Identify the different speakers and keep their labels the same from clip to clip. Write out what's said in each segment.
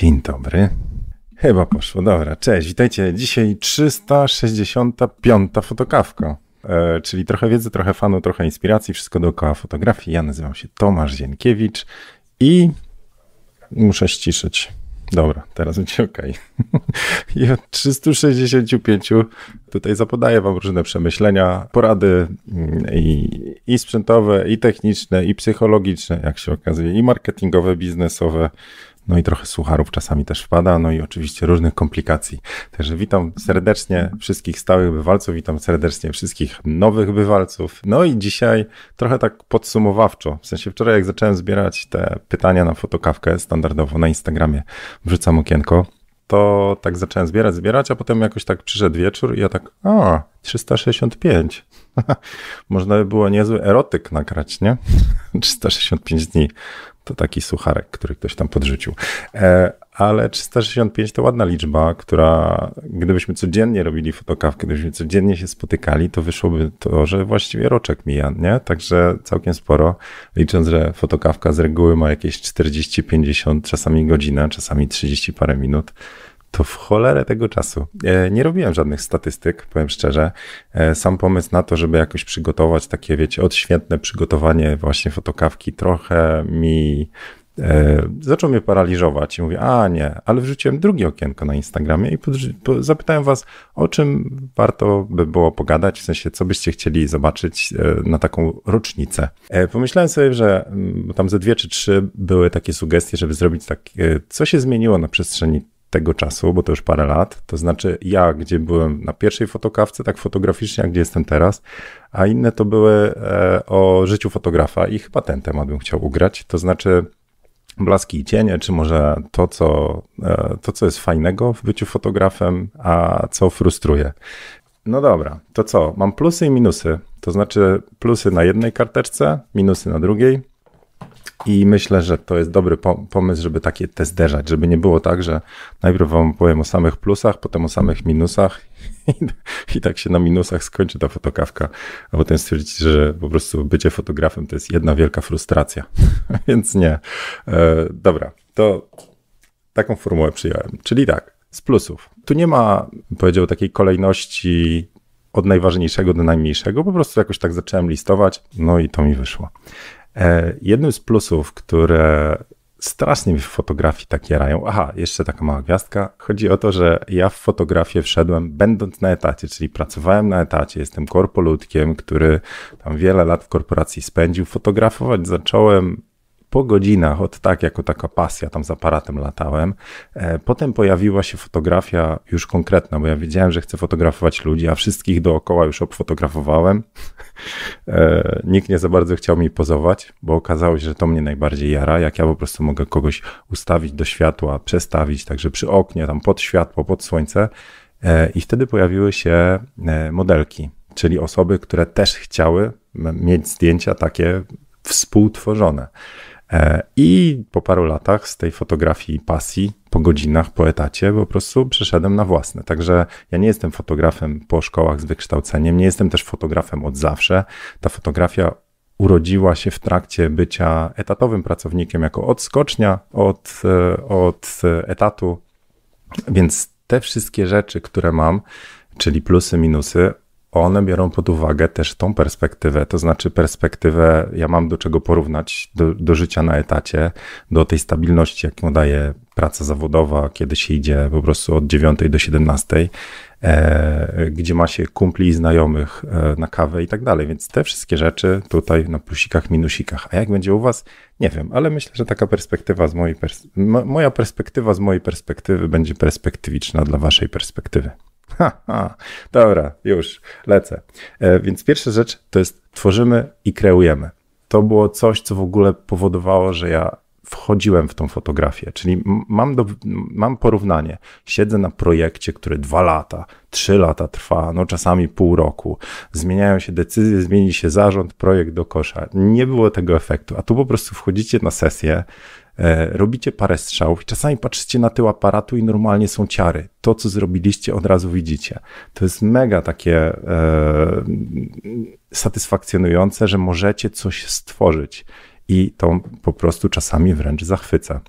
Speaker 1: Dzień dobry. Chyba poszło, dobra. Cześć, witajcie. Dzisiaj 365 fotokawka. E, czyli trochę wiedzy, trochę fanu, trochę inspiracji, wszystko dookoła fotografii. Ja nazywam się Tomasz Zienkiewicz i muszę ściszyć. Dobra, teraz będzie ok. I od 365 tutaj zapodaję Wam różne przemyślenia, porady mm, i, i sprzętowe, i techniczne, i psychologiczne, jak się okazuje, i marketingowe, biznesowe no i trochę sucharów czasami też wpada, no i oczywiście różnych komplikacji. Także witam serdecznie wszystkich stałych bywalców, witam serdecznie wszystkich nowych bywalców. No i dzisiaj trochę tak podsumowawczo, w sensie wczoraj jak zacząłem zbierać te pytania na fotokawkę standardowo na Instagramie, wrzucam okienko, to tak zacząłem zbierać, zbierać, a potem jakoś tak przyszedł wieczór i ja tak, a, 365. Można by było niezły erotyk nagrać, nie? 365 dni to taki sucharek, który ktoś tam podrzucił. E, ale 365 to ładna liczba, która gdybyśmy codziennie robili fotokawkę, gdybyśmy codziennie się spotykali, to wyszłoby to, że właściwie roczek mija, nie? Także całkiem sporo, licząc, że fotokawka z reguły ma jakieś 40, 50, czasami godzinę, czasami 30 parę minut to w cholerę tego czasu. E, nie robiłem żadnych statystyk, powiem szczerze. E, sam pomysł na to, żeby jakoś przygotować takie, wiecie, odświętne przygotowanie właśnie fotokawki trochę mi e, zaczął mnie paraliżować i mówię, a nie, ale wrzuciłem drugie okienko na Instagramie i zapytałem was, o czym warto by było pogadać, w sensie, co byście chcieli zobaczyć na taką rocznicę. Pomyślałem sobie, że mm, tam ze dwie czy trzy były takie sugestie, żeby zrobić tak, co się zmieniło na przestrzeni tego czasu, bo to już parę lat. To znaczy ja, gdzie byłem na pierwszej fotokawce, tak fotograficznie, a gdzie jestem teraz, a inne to były e, o życiu fotografa i chyba ten temat bym chciał ugrać. To znaczy blaski i cienie, czy może to co, e, to, co jest fajnego w byciu fotografem, a co frustruje. No dobra, to co? Mam plusy i minusy. To znaczy plusy na jednej karteczce, minusy na drugiej. I myślę, że to jest dobry pomysł, żeby takie te zderzać, żeby nie było tak, że najpierw wam powiem o samych plusach, potem o samych minusach i, i tak się na minusach skończy ta fotokawka, a potem stwierdzicie, że po prostu bycie fotografem to jest jedna wielka frustracja. Więc nie. E, dobra, to taką formułę przyjąłem. Czyli tak, z plusów. Tu nie ma, powiedział, takiej kolejności od najważniejszego do najmniejszego, po prostu jakoś tak zacząłem listować, no i to mi wyszło. E, jednym z plusów, które strasznie mi w fotografii tak jarają. Aha, jeszcze taka mała gwiazdka. Chodzi o to, że ja w fotografię wszedłem będąc na etacie, czyli pracowałem na etacie, jestem korpoludkiem, który tam wiele lat w korporacji spędził. Fotografować zacząłem po godzinach, od tak jako taka pasja, tam z aparatem latałem. E, potem pojawiła się fotografia już konkretna, bo ja wiedziałem, że chcę fotografować ludzi, a wszystkich dookoła już obfotografowałem. E, nikt nie za bardzo chciał mi pozować, bo okazało się, że to mnie najbardziej jara, jak ja po prostu mogę kogoś ustawić do światła, przestawić, także przy oknie, tam pod światło, pod słońce. E, I wtedy pojawiły się modelki, czyli osoby, które też chciały mieć zdjęcia takie współtworzone. E, I po paru latach z tej fotografii pasji, po godzinach, po etacie, po prostu przeszedłem na własne. Także ja nie jestem fotografem po szkołach z wykształceniem, nie jestem też fotografem od zawsze. Ta fotografia urodziła się w trakcie bycia etatowym pracownikiem, jako odskocznia od, e, od etatu. Więc te wszystkie rzeczy, które mam, czyli plusy, minusy, one biorą pod uwagę też tą perspektywę, to znaczy perspektywę, ja mam do czego porównać, do, do życia na etacie, do tej stabilności, jaką daje praca zawodowa, kiedy się idzie po prostu od 9 do 17, e, gdzie ma się kumpli i znajomych e, na kawę i tak dalej. Więc te wszystkie rzeczy tutaj na plusikach, minusikach. A jak będzie u Was? Nie wiem, ale myślę, że taka perspektywa z mojej pers moja perspektywa z mojej perspektywy będzie perspektywiczna dla Waszej perspektywy. Ha, ha. Dobra, już lecę. E, więc pierwsza rzecz to jest tworzymy i kreujemy. To było coś, co w ogóle powodowało, że ja wchodziłem w tą fotografię, czyli mam, do, mam porównanie. Siedzę na projekcie, który dwa lata, trzy lata trwa, no czasami pół roku. Zmieniają się decyzje, zmieni się zarząd, projekt do kosza. Nie było tego efektu, a tu po prostu wchodzicie na sesję, robicie parę strzałów i czasami patrzycie na tył aparatu i normalnie są ciary. To, co zrobiliście, od razu widzicie. To jest mega takie e, satysfakcjonujące, że możecie coś stworzyć i to po prostu czasami wręcz zachwyca.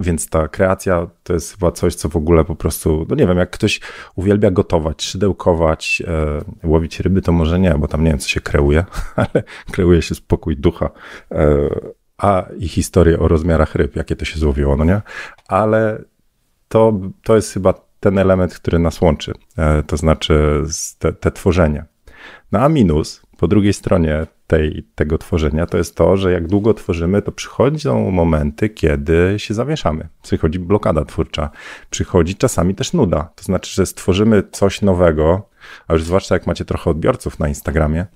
Speaker 1: Więc ta kreacja to jest chyba coś, co w ogóle po prostu, no nie wiem, jak ktoś uwielbia gotować, szydełkować, e, łowić ryby, to może nie, bo tam nie wiem, co się kreuje, ale kreuje się spokój ducha, e, a i historię o rozmiarach ryb, jakie to się złowiło, no nie? Ale to, to jest chyba ten element, który nas łączy, e, to znaczy te, te tworzenie. No a minus po drugiej stronie tej, tego tworzenia to jest to, że jak długo tworzymy, to przychodzą momenty, kiedy się zawieszamy. Przychodzi blokada twórcza, przychodzi czasami też nuda. To znaczy, że stworzymy coś nowego, a już zwłaszcza jak macie trochę odbiorców na Instagramie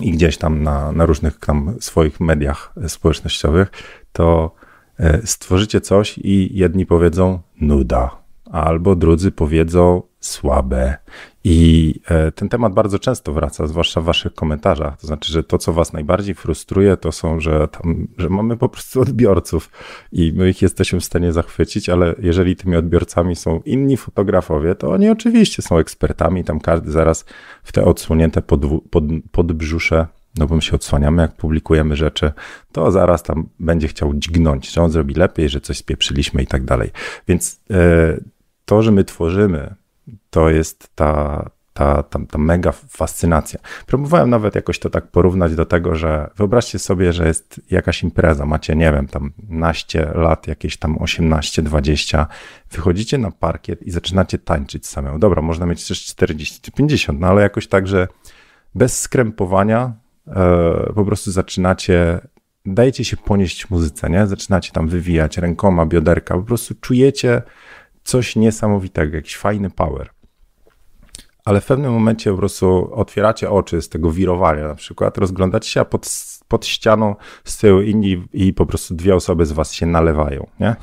Speaker 1: i gdzieś tam na, na różnych tam swoich mediach społecznościowych, to e, stworzycie coś i jedni powiedzą nuda, albo drudzy powiedzą słabe. I e, ten temat bardzo często wraca, zwłaszcza w waszych komentarzach. To znaczy, że to, co was najbardziej frustruje, to są, że, tam, że mamy po prostu odbiorców i my ich jesteśmy w stanie zachwycić, ale jeżeli tymi odbiorcami są inni fotografowie, to oni oczywiście są ekspertami. Tam każdy zaraz w te odsłonięte pod, pod, podbrzusze no bo my się odsłaniamy, jak publikujemy rzeczy, to zaraz tam będzie chciał dźgnąć, że on zrobi lepiej, że coś spieprzyliśmy i tak dalej. Więc e, to, że my tworzymy to jest ta, ta, ta, ta mega fascynacja. Próbowałem nawet jakoś to tak porównać do tego, że wyobraźcie sobie, że jest jakaś impreza, macie, nie wiem, tam naście lat, jakieś tam 18, 20, wychodzicie na parkiet i zaczynacie tańczyć samemu. Dobra, można mieć też 40 czy 50, no ale jakoś tak, że bez skrępowania e, po prostu zaczynacie dajecie się ponieść muzyce, nie? Zaczynacie tam wywijać rękoma, bioderka, po prostu czujecie coś niesamowitego, jakiś fajny power. Ale w pewnym momencie po prostu otwieracie oczy z tego wirowania, na przykład rozglądacie się, a pod, pod ścianą z tyłu inni i po prostu dwie osoby z was się nalewają, nie?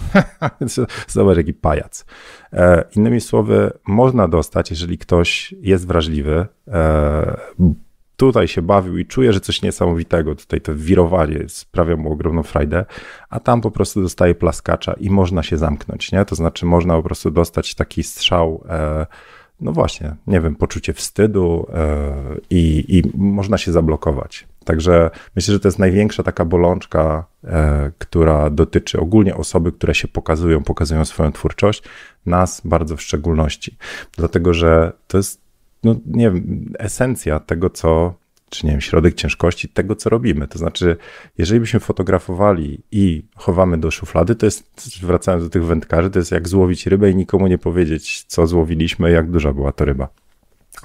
Speaker 1: Zobacz, jaki pajac. E, innymi słowy, można dostać, jeżeli ktoś jest wrażliwy, e, tutaj się bawił i czuje, że coś niesamowitego, tutaj to wirowanie sprawia mu ogromną frajdę, a tam po prostu dostaje plaskacza i można się zamknąć, nie? To znaczy można po prostu dostać taki strzał, e, no właśnie, nie wiem, poczucie wstydu e, i, i można się zablokować. Także myślę, że to jest największa taka bolączka, e, która dotyczy ogólnie osoby, które się pokazują, pokazują swoją twórczość, nas bardzo w szczególności. Dlatego, że to jest no nie wiem, esencja tego, co, czy nie wiem, środek ciężkości tego, co robimy. To znaczy, jeżeli byśmy fotografowali i chowamy do szuflady, to jest, wracając do tych wędkarzy, to jest jak złowić rybę i nikomu nie powiedzieć, co złowiliśmy, jak duża była to ryba.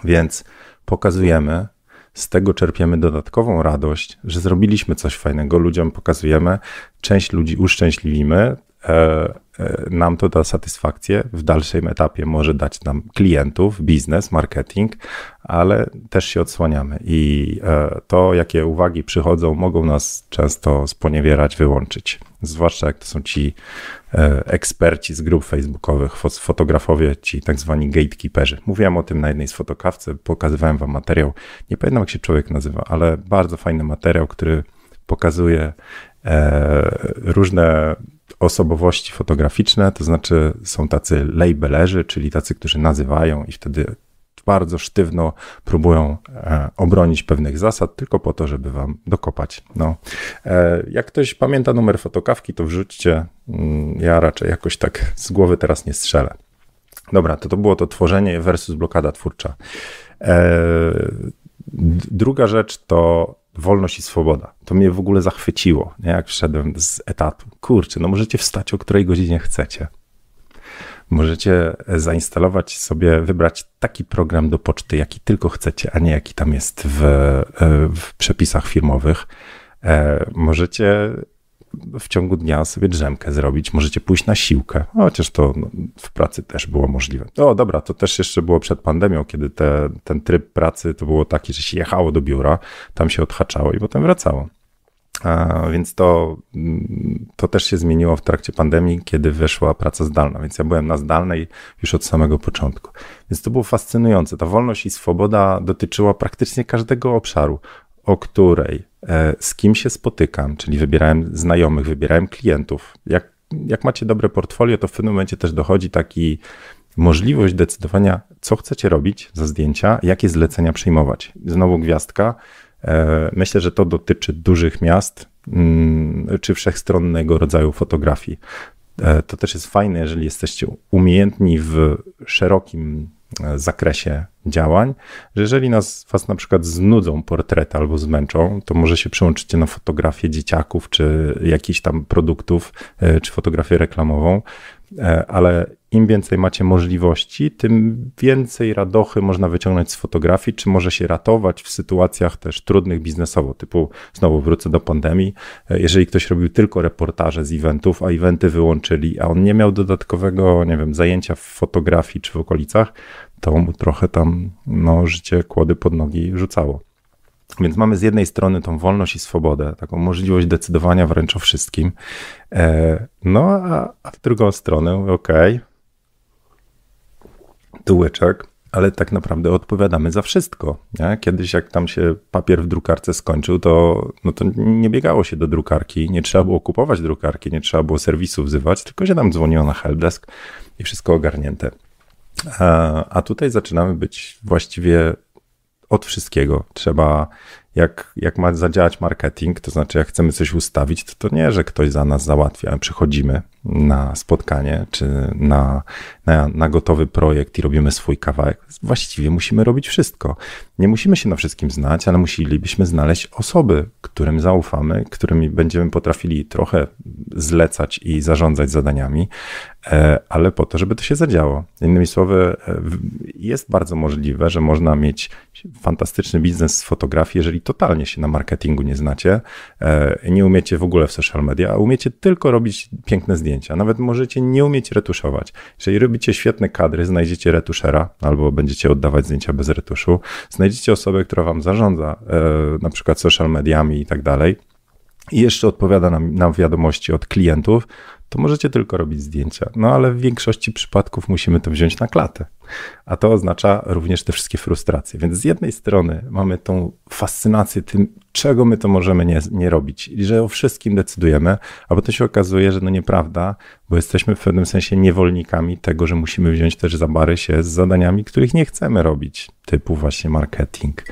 Speaker 1: Więc pokazujemy, z tego czerpiemy dodatkową radość, że zrobiliśmy coś fajnego, ludziom pokazujemy, część ludzi uszczęśliwimy, E, nam to da satysfakcję. W dalszym etapie może dać nam klientów, biznes, marketing, ale też się odsłaniamy. I e, to, jakie uwagi przychodzą, mogą nas często sponiewierać, wyłączyć. Zwłaszcza jak to są ci eksperci z grup facebookowych, fotografowie, ci tak zwani gatekeeperzy. Mówiłem o tym na jednej z fotokawce, pokazywałem wam materiał. Nie pamiętam, jak się człowiek nazywa, ale bardzo fajny materiał, który pokazuje różne osobowości fotograficzne, to znaczy są tacy labelerzy, czyli tacy, którzy nazywają i wtedy bardzo sztywno próbują e, obronić pewnych zasad, tylko po to, żeby wam dokopać. No. E, jak ktoś pamięta numer fotokawki, to wrzućcie. Mm, ja raczej jakoś tak z głowy teraz nie strzelę. Dobra, to to było to tworzenie versus blokada twórcza. E, druga rzecz to wolność i swoboda. To mnie w ogóle zachwyciło, nie? jak wszedłem z etatu. Kurczę, no możecie wstać o której godzinie chcecie. Możecie zainstalować sobie, wybrać taki program do poczty, jaki tylko chcecie, a nie jaki tam jest w, w przepisach firmowych. E, możecie w ciągu dnia sobie drzemkę zrobić, możecie pójść na siłkę, chociaż to no, w pracy też było możliwe. O, dobra, to też jeszcze było przed pandemią, kiedy te, ten tryb pracy to było taki, że się jechało do biura, tam się odhaczało i potem wracało. A, więc to, to też się zmieniło w trakcie pandemii, kiedy wyszła praca zdalna. Więc ja byłem na zdalnej już od samego początku. Więc to było fascynujące. Ta wolność i swoboda dotyczyła praktycznie każdego obszaru o której, z kim się spotykam, czyli wybierałem znajomych, wybierałem klientów. Jak, jak macie dobre portfolio, to w pewnym momencie też dochodzi taki możliwość decydowania, co chcecie robić za zdjęcia, jakie zlecenia przyjmować. Znowu gwiazdka. E, myślę, że to dotyczy dużych miast mm, czy wszechstronnego rodzaju fotografii. E, to też jest fajne, jeżeli jesteście umiejętni w szerokim e, zakresie działań, że jeżeli nas, was na przykład znudzą portrety albo zmęczą, to może się przełączycie na fotografię dzieciaków, czy jakichś tam produktów, e, czy fotografię reklamową, ale im więcej macie możliwości, tym więcej radochy można wyciągnąć z fotografii, czy może się ratować w sytuacjach też trudnych biznesowo, typu znowu wrócę do pandemii, jeżeli ktoś robił tylko reportaże z eventów, a eventy wyłączyli, a on nie miał dodatkowego, nie wiem, zajęcia w fotografii czy w okolicach, to mu trochę tam no, życie kłody pod nogi rzucało. Więc mamy z jednej strony tą wolność i swobodę, taką możliwość decydowania wręcz o wszystkim. E, no a, a w drugą stronę, okej, okay, tyłeczek, ale tak naprawdę odpowiadamy za wszystko. Nie? Kiedyś jak tam się papier w drukarce skończył, to, no to nie biegało się do drukarki, nie trzeba było kupować drukarki, nie trzeba było serwisu wzywać, tylko się tam dzwoniło na helpdesk i wszystko ogarnięte. A, a tutaj zaczynamy być właściwie od wszystkiego. Trzeba jak, jak ma zadziałać marketing, to znaczy jak chcemy coś ustawić, to to nie, że ktoś za nas załatwia. Przychodzimy na spotkanie czy na, na, na gotowy projekt i robimy swój kawałek. Właściwie musimy robić wszystko. Nie musimy się na wszystkim znać, ale musielibyśmy znaleźć osoby, którym zaufamy, którymi będziemy potrafili trochę zlecać i zarządzać zadaniami, ale po to, żeby to się zadziało. Innymi słowy, e, jest bardzo możliwe, że można mieć fantastyczny biznes z fotografii, jeżeli totalnie się na marketingu nie znacie, e, nie umiecie w ogóle w social media, a umiecie tylko robić piękne zdjęcia. Nawet możecie nie umieć retuszować. Jeżeli robicie świetne kadry, znajdziecie retuszera albo będziecie oddawać zdjęcia bez retuszu, znajdziecie osobę, która wam zarządza na przykład social mediami i tak dalej i jeszcze odpowiada na, na wiadomości od klientów, to możecie tylko robić zdjęcia. No ale w większości przypadków musimy to wziąć na klatę. A to oznacza również te wszystkie frustracje. Więc z jednej strony mamy tą fascynację tym, czego my to możemy nie, nie robić i że o wszystkim decydujemy, a potem się okazuje, że no nieprawda, bo jesteśmy w pewnym sensie niewolnikami tego, że musimy wziąć też za bary się z zadaniami, których nie chcemy robić, typu właśnie marketing.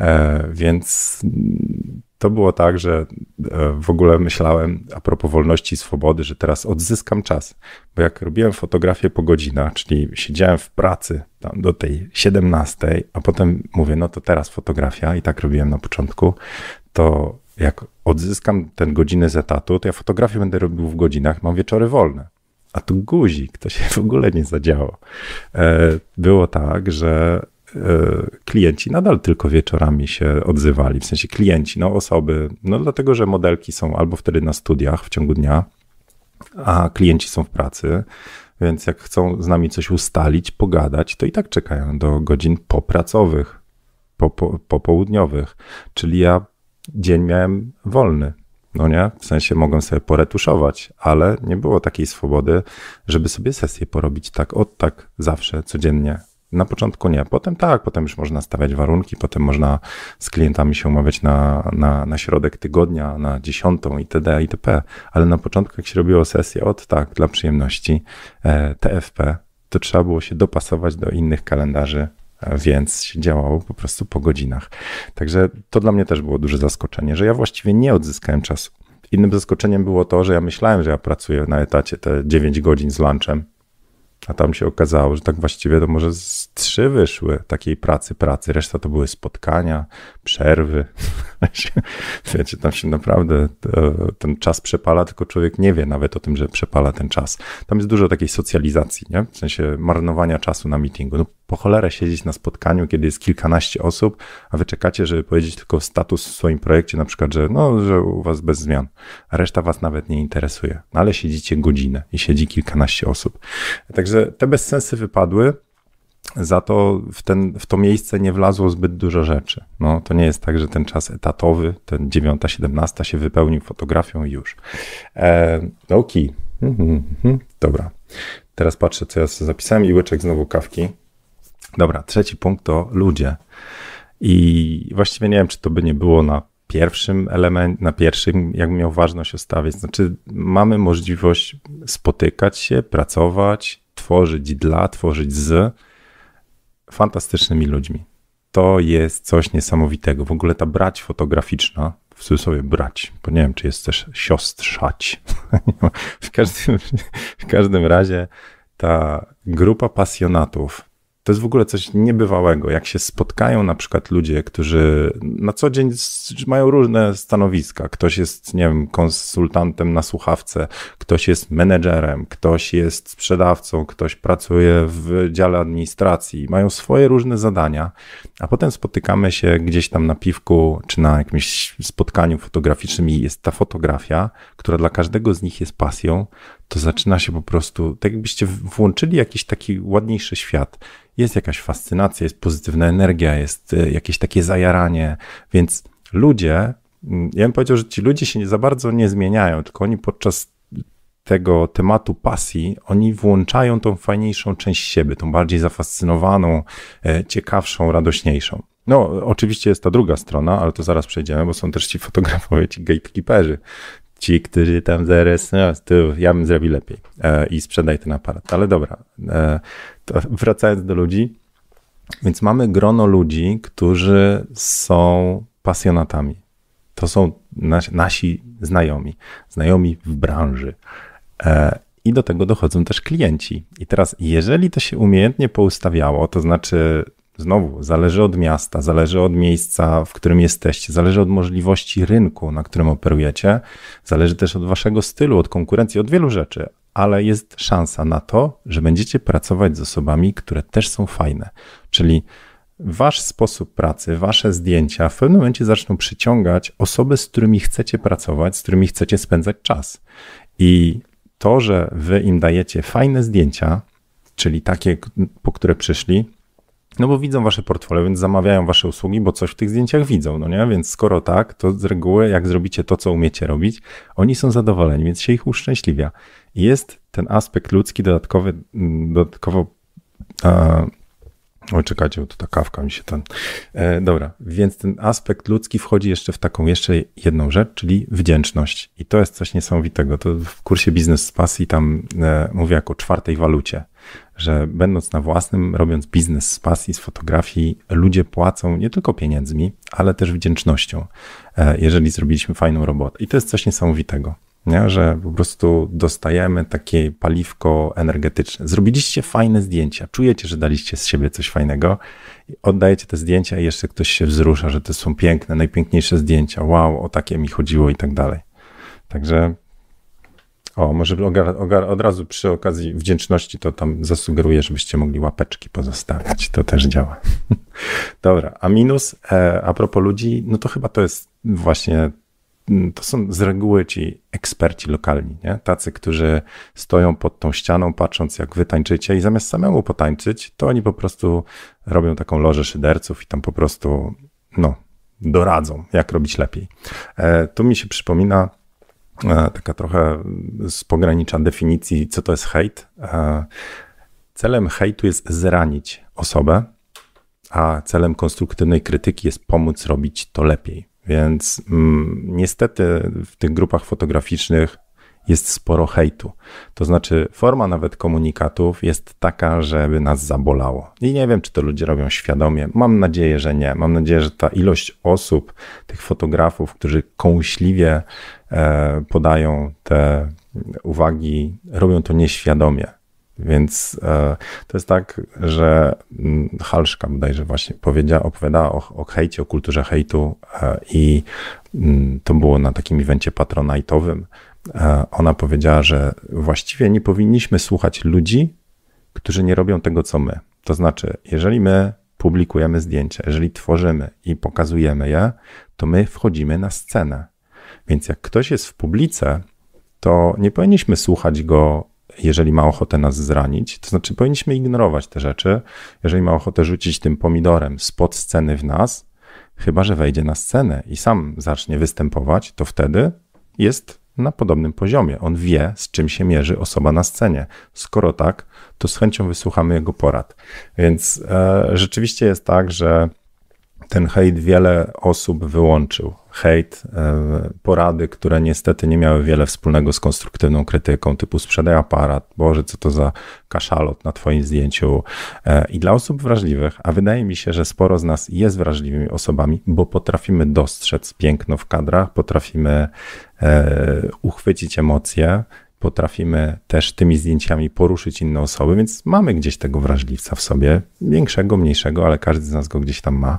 Speaker 1: E, więc to było tak, że e, w ogóle myślałem a propos wolności i swobody, że teraz odzyskam czas. Bo jak robiłem fotografię po godzinach, czyli siedziałem w pracy do tej 17, a potem mówię, no to teraz fotografia, i tak robiłem na początku, to jak odzyskam ten godziny z etatu, to ja fotografię będę robił w godzinach, mam wieczory wolne. A tu guzik, to się w ogóle nie zadziało. E, było tak, że klienci nadal tylko wieczorami się odzywali, w sensie klienci, no osoby, no dlatego, że modelki są albo wtedy na studiach w ciągu dnia, a klienci są w pracy, więc jak chcą z nami coś ustalić, pogadać, to i tak czekają do godzin popracowych, po, po, popołudniowych, czyli ja dzień miałem wolny, no nie? W sensie mogłem sobie poretuszować, ale nie było takiej swobody, żeby sobie sesję porobić tak od tak zawsze, codziennie, na początku nie, potem tak, potem już można stawiać warunki, potem można z klientami się umawiać na, na, na środek tygodnia, na dziesiątą itd. itp. Ale na początku, jak się robiło sesję od tak, dla przyjemności, e, TFP, to trzeba było się dopasować do innych kalendarzy, e, więc się działało po prostu po godzinach. Także to dla mnie też było duże zaskoczenie, że ja właściwie nie odzyskałem czasu. Innym zaskoczeniem było to, że ja myślałem, że ja pracuję na etacie te 9 godzin z lunchem, a tam się okazało, że tak właściwie to może z trzy wyszły takiej pracy, pracy. Reszta to były spotkania, przerwy. Wiecie, tam się naprawdę e, ten czas przepala, tylko człowiek nie wie nawet o tym, że przepala ten czas. Tam jest dużo takiej socjalizacji, nie? W sensie marnowania czasu na meetingu. No, po cholerę siedzieć na spotkaniu, kiedy jest kilkanaście osób, a wy czekacie, żeby powiedzieć tylko status w swoim projekcie, na przykład, że no, że u was bez zmian, a reszta was nawet nie interesuje. No ale siedzicie godzinę i siedzi kilkanaście osób. Także te bezsensy wypadły. Za to w, ten, w to miejsce nie wlazło zbyt dużo rzeczy. No, to nie jest tak, że ten czas etatowy, ten 9-17 się wypełnił fotografią i już. E, ok. Mhm, mhm. Dobra. Teraz patrzę, co ja sobie zapisałem i łyczek znowu kawki. Dobra, trzeci punkt to ludzie. I właściwie nie wiem, czy to by nie było na pierwszym element, na pierwszym, jak miał ważność ostawiać. Znaczy, mamy możliwość spotykać się, pracować, tworzyć dla, tworzyć z fantastycznymi ludźmi. To jest coś niesamowitego. W ogóle ta brać fotograficzna w cudzysłowie brać, bo nie wiem, czy jest też siostrzać. w, każdym, w każdym razie ta grupa pasjonatów to jest w ogóle coś niebywałego, jak się spotkają na przykład ludzie, którzy na co dzień mają różne stanowiska. Ktoś jest, nie wiem, konsultantem na słuchawce, ktoś jest menedżerem, ktoś jest sprzedawcą, ktoś pracuje w dziale administracji, mają swoje różne zadania, a potem spotykamy się gdzieś tam na piwku czy na jakimś spotkaniu fotograficznym i jest ta fotografia, która dla każdego z nich jest pasją, to zaczyna się po prostu, tak jakbyście włączyli jakiś taki ładniejszy świat jest jakaś fascynacja, jest pozytywna energia, jest e, jakieś takie zajaranie, więc ludzie, mm, ja bym powiedział, że ci ludzie się nie za bardzo nie zmieniają, tylko oni podczas tego tematu pasji, oni włączają tą fajniejszą część siebie, tą bardziej zafascynowaną, e, ciekawszą, radośniejszą. No, oczywiście jest ta druga strona, ale to zaraz przejdziemy, bo są też ci fotografowie, ci gatekeeperzy, ci, którzy tam zaraz, no, ja bym zrobił lepiej e, i sprzedaj ten aparat. Ale dobra, e, wracając do ludzi, więc mamy grono ludzi, którzy są pasjonatami. To są nasi, nasi znajomi, znajomi w branży. E, I do tego dochodzą też klienci. I teraz, jeżeli to się umiejętnie poustawiało, to znaczy Znowu, zależy od miasta, zależy od miejsca, w którym jesteście, zależy od możliwości rynku, na którym operujecie, zależy też od waszego stylu, od konkurencji, od wielu rzeczy, ale jest szansa na to, że będziecie pracować z osobami, które też są fajne. Czyli wasz sposób pracy, wasze zdjęcia w pewnym momencie zaczną przyciągać osoby, z którymi chcecie pracować, z którymi chcecie spędzać czas. I to, że wy im dajecie fajne zdjęcia, czyli takie, po które przyszli, no bo widzą wasze portfolio, więc zamawiają wasze usługi, bo coś w tych zdjęciach widzą, no nie? Więc skoro tak, to z reguły jak zrobicie to, co umiecie robić, oni są zadowoleni, więc się ich uszczęśliwia. Jest ten aspekt ludzki dodatkowy, mm, dodatkowo e, Oj, czekajcie, to ta kawka mi się ten. E, dobra, więc ten aspekt ludzki wchodzi jeszcze w taką jeszcze jedną rzecz, czyli wdzięczność. I to jest coś niesamowitego. To w kursie Biznes z Pasji tam e, mówię jako czwartej walucie że będąc na własnym, robiąc biznes z pasji, z fotografii, ludzie płacą nie tylko pieniędzmi, ale też wdzięcznością, e, jeżeli zrobiliśmy fajną robotę. I to jest coś niesamowitego. Nie? że po prostu dostajemy takie paliwko energetyczne. Zrobiliście fajne zdjęcia, czujecie, że daliście z siebie coś fajnego, oddajecie te zdjęcia i jeszcze ktoś się wzrusza, że to są piękne, najpiękniejsze zdjęcia. Wow, o takie mi chodziło i tak dalej. Także o, może od razu przy okazji wdzięczności to tam zasugeruję, żebyście mogli łapeczki pozostawiać. To też działa. Dobra, a minus, e, a propos ludzi, no to chyba to jest właśnie, mm, to są z reguły ci eksperci lokalni, nie? Tacy, którzy stoją pod tą ścianą, patrząc jak wy tańczycie i zamiast samemu potańczyć, to oni po prostu robią taką lożę szyderców i tam po prostu, no, doradzą, jak robić lepiej. E, tu mi się przypomina taka trochę z pogranicza definicji, co to jest hejt. E, celem hejtu jest zranić osobę, a celem konstruktywnej krytyki jest pomóc robić to lepiej. Więc mm, niestety w tych grupach fotograficznych jest sporo hejtu. To znaczy, forma nawet komunikatów jest taka, żeby nas zabolało. I nie wiem, czy to ludzie robią świadomie. Mam nadzieję, że nie. Mam nadzieję, że ta ilość osób, tych fotografów, którzy kąśliwie e, podają te uwagi, robią to nieświadomie. Więc e, to jest tak, że mm, Halszka bodajże właśnie powiedziała, opowiadała o, o hejcie, o kulturze hejtu e, i mm, to było na takim evencie patronajtowym, E, ona powiedziała, że właściwie nie powinniśmy słuchać ludzi, którzy nie robią tego, co my. To znaczy, jeżeli my publikujemy zdjęcia, jeżeli tworzymy i pokazujemy je, to my wchodzimy na scenę. Więc jak ktoś jest w publice, to nie powinniśmy słuchać go, jeżeli ma ochotę nas zranić. To znaczy, powinniśmy ignorować te rzeczy. Jeżeli ma ochotę rzucić tym pomidorem spod sceny w nas, chyba że wejdzie na scenę i sam zacznie występować, to wtedy jest na podobnym poziomie. On wie, z czym się mierzy osoba na scenie. Skoro tak, to z chęcią wysłuchamy jego porad. Więc e, rzeczywiście jest tak, że ten hejt wiele osób wyłączył. Hejt, e, porady, które niestety nie miały wiele wspólnego z konstruktywną krytyką, typu sprzedaj aparat, Boże, co to za kaszalot na twoim zdjęciu. E, I dla osób wrażliwych, a wydaje mi się, że sporo z nas jest wrażliwymi osobami, bo potrafimy dostrzec piękno w kadrach, potrafimy e, uchwycić emocje, potrafimy też tymi zdjęciami poruszyć inne osoby, więc mamy gdzieś tego wrażliwca w sobie, większego, mniejszego, ale każdy z nas go gdzieś tam ma,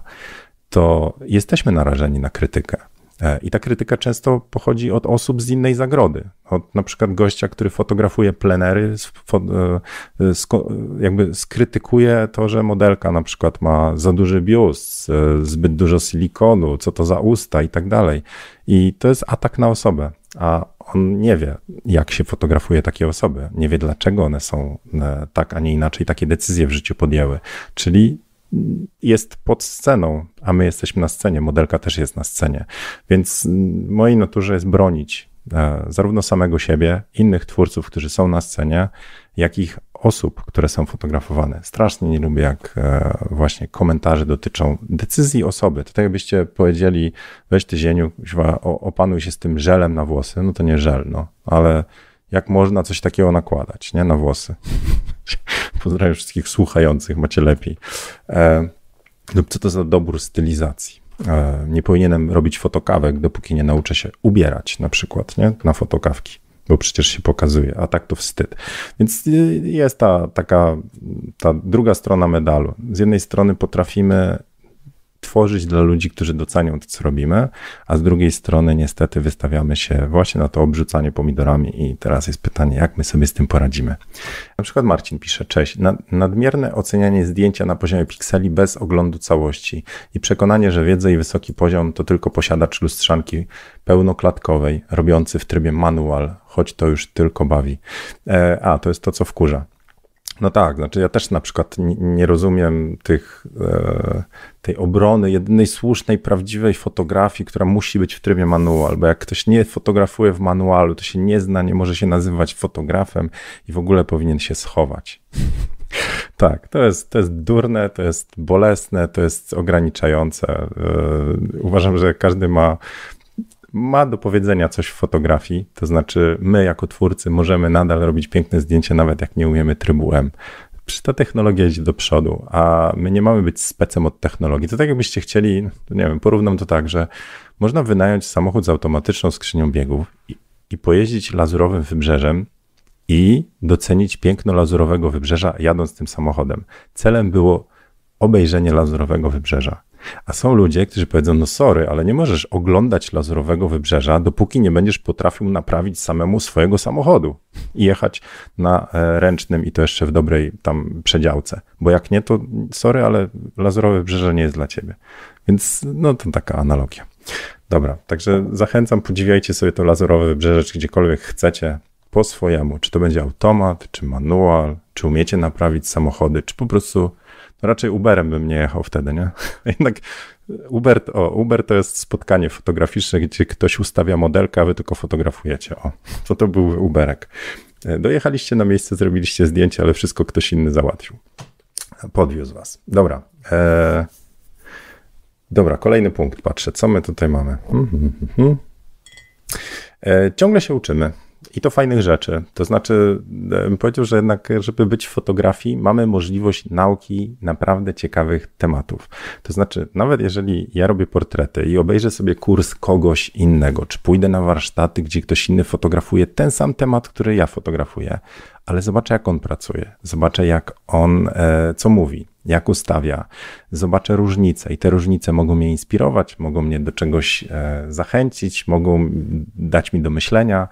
Speaker 1: to jesteśmy narażeni na krytykę. E, I ta krytyka często pochodzi od osób z innej zagrody. Od na przykład gościa, który fotografuje plenery, e, jakby skrytykuje to, że modelka na przykład ma za duży biust, zbyt dużo silikonu, co to za usta i tak dalej. I to jest atak na osobę, a on nie wie, jak się fotografuje takie osoby, nie wie, dlaczego one są tak, a nie inaczej takie decyzje w życiu podjęły. Czyli jest pod sceną, a my jesteśmy na scenie, modelka też jest na scenie. Więc mojej naturze jest bronić e, zarówno samego siebie, innych twórców, którzy są na scenie, jak i osób, które są fotografowane. Strasznie nie lubię, jak e, właśnie komentarze dotyczą decyzji osoby. To tak jakbyście powiedzieli, weź ty zieniu, opanuj się z tym żelem na włosy, no to nie żel, no, ale jak można coś takiego nakładać, nie, na włosy. Pozdrawiam wszystkich słuchających, macie lepiej. E, lub co to za dobór stylizacji. E, nie powinienem robić fotokawek, dopóki nie nauczę się ubierać na przykład, nie? Na fotokawki, bo przecież się pokazuje, a tak to wstyd. Więc y, jest ta taka, ta druga strona medalu. Z jednej strony potrafimy tworzyć dla ludzi, którzy docenią to, co robimy, a z drugiej strony niestety wystawiamy się właśnie na to obrzucanie pomidorami i teraz jest pytanie, jak my sobie z tym poradzimy. Na przykład Marcin pisze, cześć, nadmierne ocenianie zdjęcia na poziomie pikseli bez oglądu całości i przekonanie, że wiedza i wysoki poziom to tylko posiadacz lustrzanki pełnoklatkowej, robiący w trybie manual, choć to już tylko bawi. E, a, to jest to, co wkurza. No tak, znaczy ja też na przykład nie, rozumiem tych, e, tej obrony jedynej słusznej, prawdziwej fotografii, która musi być w trybie manual, bo jak ktoś nie fotografuje w manualu, to się nie zna, nie może się nazywać fotografem i w ogóle powinien się schować. Tak, to jest, to jest durne, to jest bolesne, to jest ograniczające. E, uważam, że każdy ma ma do powiedzenia coś w fotografii, to znaczy my jako twórcy możemy nadal robić piękne zdjęcia, nawet jak nie umiemy trybu M. Ta technologia idzie do przodu, a my nie mamy być specem od technologii. To tak jakbyście chcieli, nie wiem, porównam to tak, że można wynająć samochód z automatyczną skrzynią biegów i, i pojeździć lazurowym wybrzeżem i docenić piękno lazurowego wybrzeża jadąc tym samochodem. Celem było obejrzenie lazurowego wybrzeża. A są ludzie, którzy powiedzą, no sorry, ale nie możesz oglądać lazurowego wybrzeża, dopóki nie będziesz potrafił naprawić samemu swojego samochodu i jechać na e, ręcznym i to jeszcze w dobrej tam przedziałce. Bo jak nie, to sorry, ale lazurowe wybrzeże nie jest dla ciebie. Więc no to taka analogia. Dobra, także zachęcam, podziwiajcie sobie to lazurowe wybrzeże, czy gdziekolwiek chcecie, po swojemu. Czy to będzie automat, czy manual, czy umiecie naprawić samochody, czy po prostu Raczej Uberem bym nie jechał wtedy, nie? Jednak Uber, o, Uber to jest spotkanie fotograficzne, gdzie ktoś ustawia modelkę, a wy tylko fotografujecie. O, to to był Uberek. E, dojechaliście na miejsce, zrobiliście zdjęcie, ale wszystko ktoś inny załatwił. Podwiózł was. Dobra. E... Dobra, kolejny punkt. Patrzę, co my tutaj mamy. Hmm, hmm, hmm. E, ciągle się uczymy. I to fajnych rzeczy. To znaczy, e, bym powiedział, że jednak, żeby być w fotografii, mamy możliwość nauki naprawdę ciekawych tematów. To znaczy, nawet jeżeli ja robię portrety i obejrzę sobie kurs kogoś innego, czy pójdę na warsztaty, gdzie ktoś inny fotografuje ten sam temat, który ja fotografuję, ale zobaczę, jak on pracuje, zobaczę, jak on, e, co mówi, jak ustawia, zobaczę różnice i te różnice mogą mnie inspirować, mogą mnie do czegoś e, zachęcić, mogą dać mi do myślenia,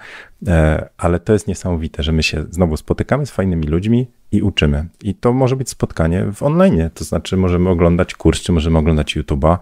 Speaker 1: e, ale to jest niesamowite, że my się znowu spotykamy z fajnymi ludźmi i uczymy. I to może być spotkanie w online, to znaczy możemy oglądać kurs, czy możemy oglądać YouTube'a,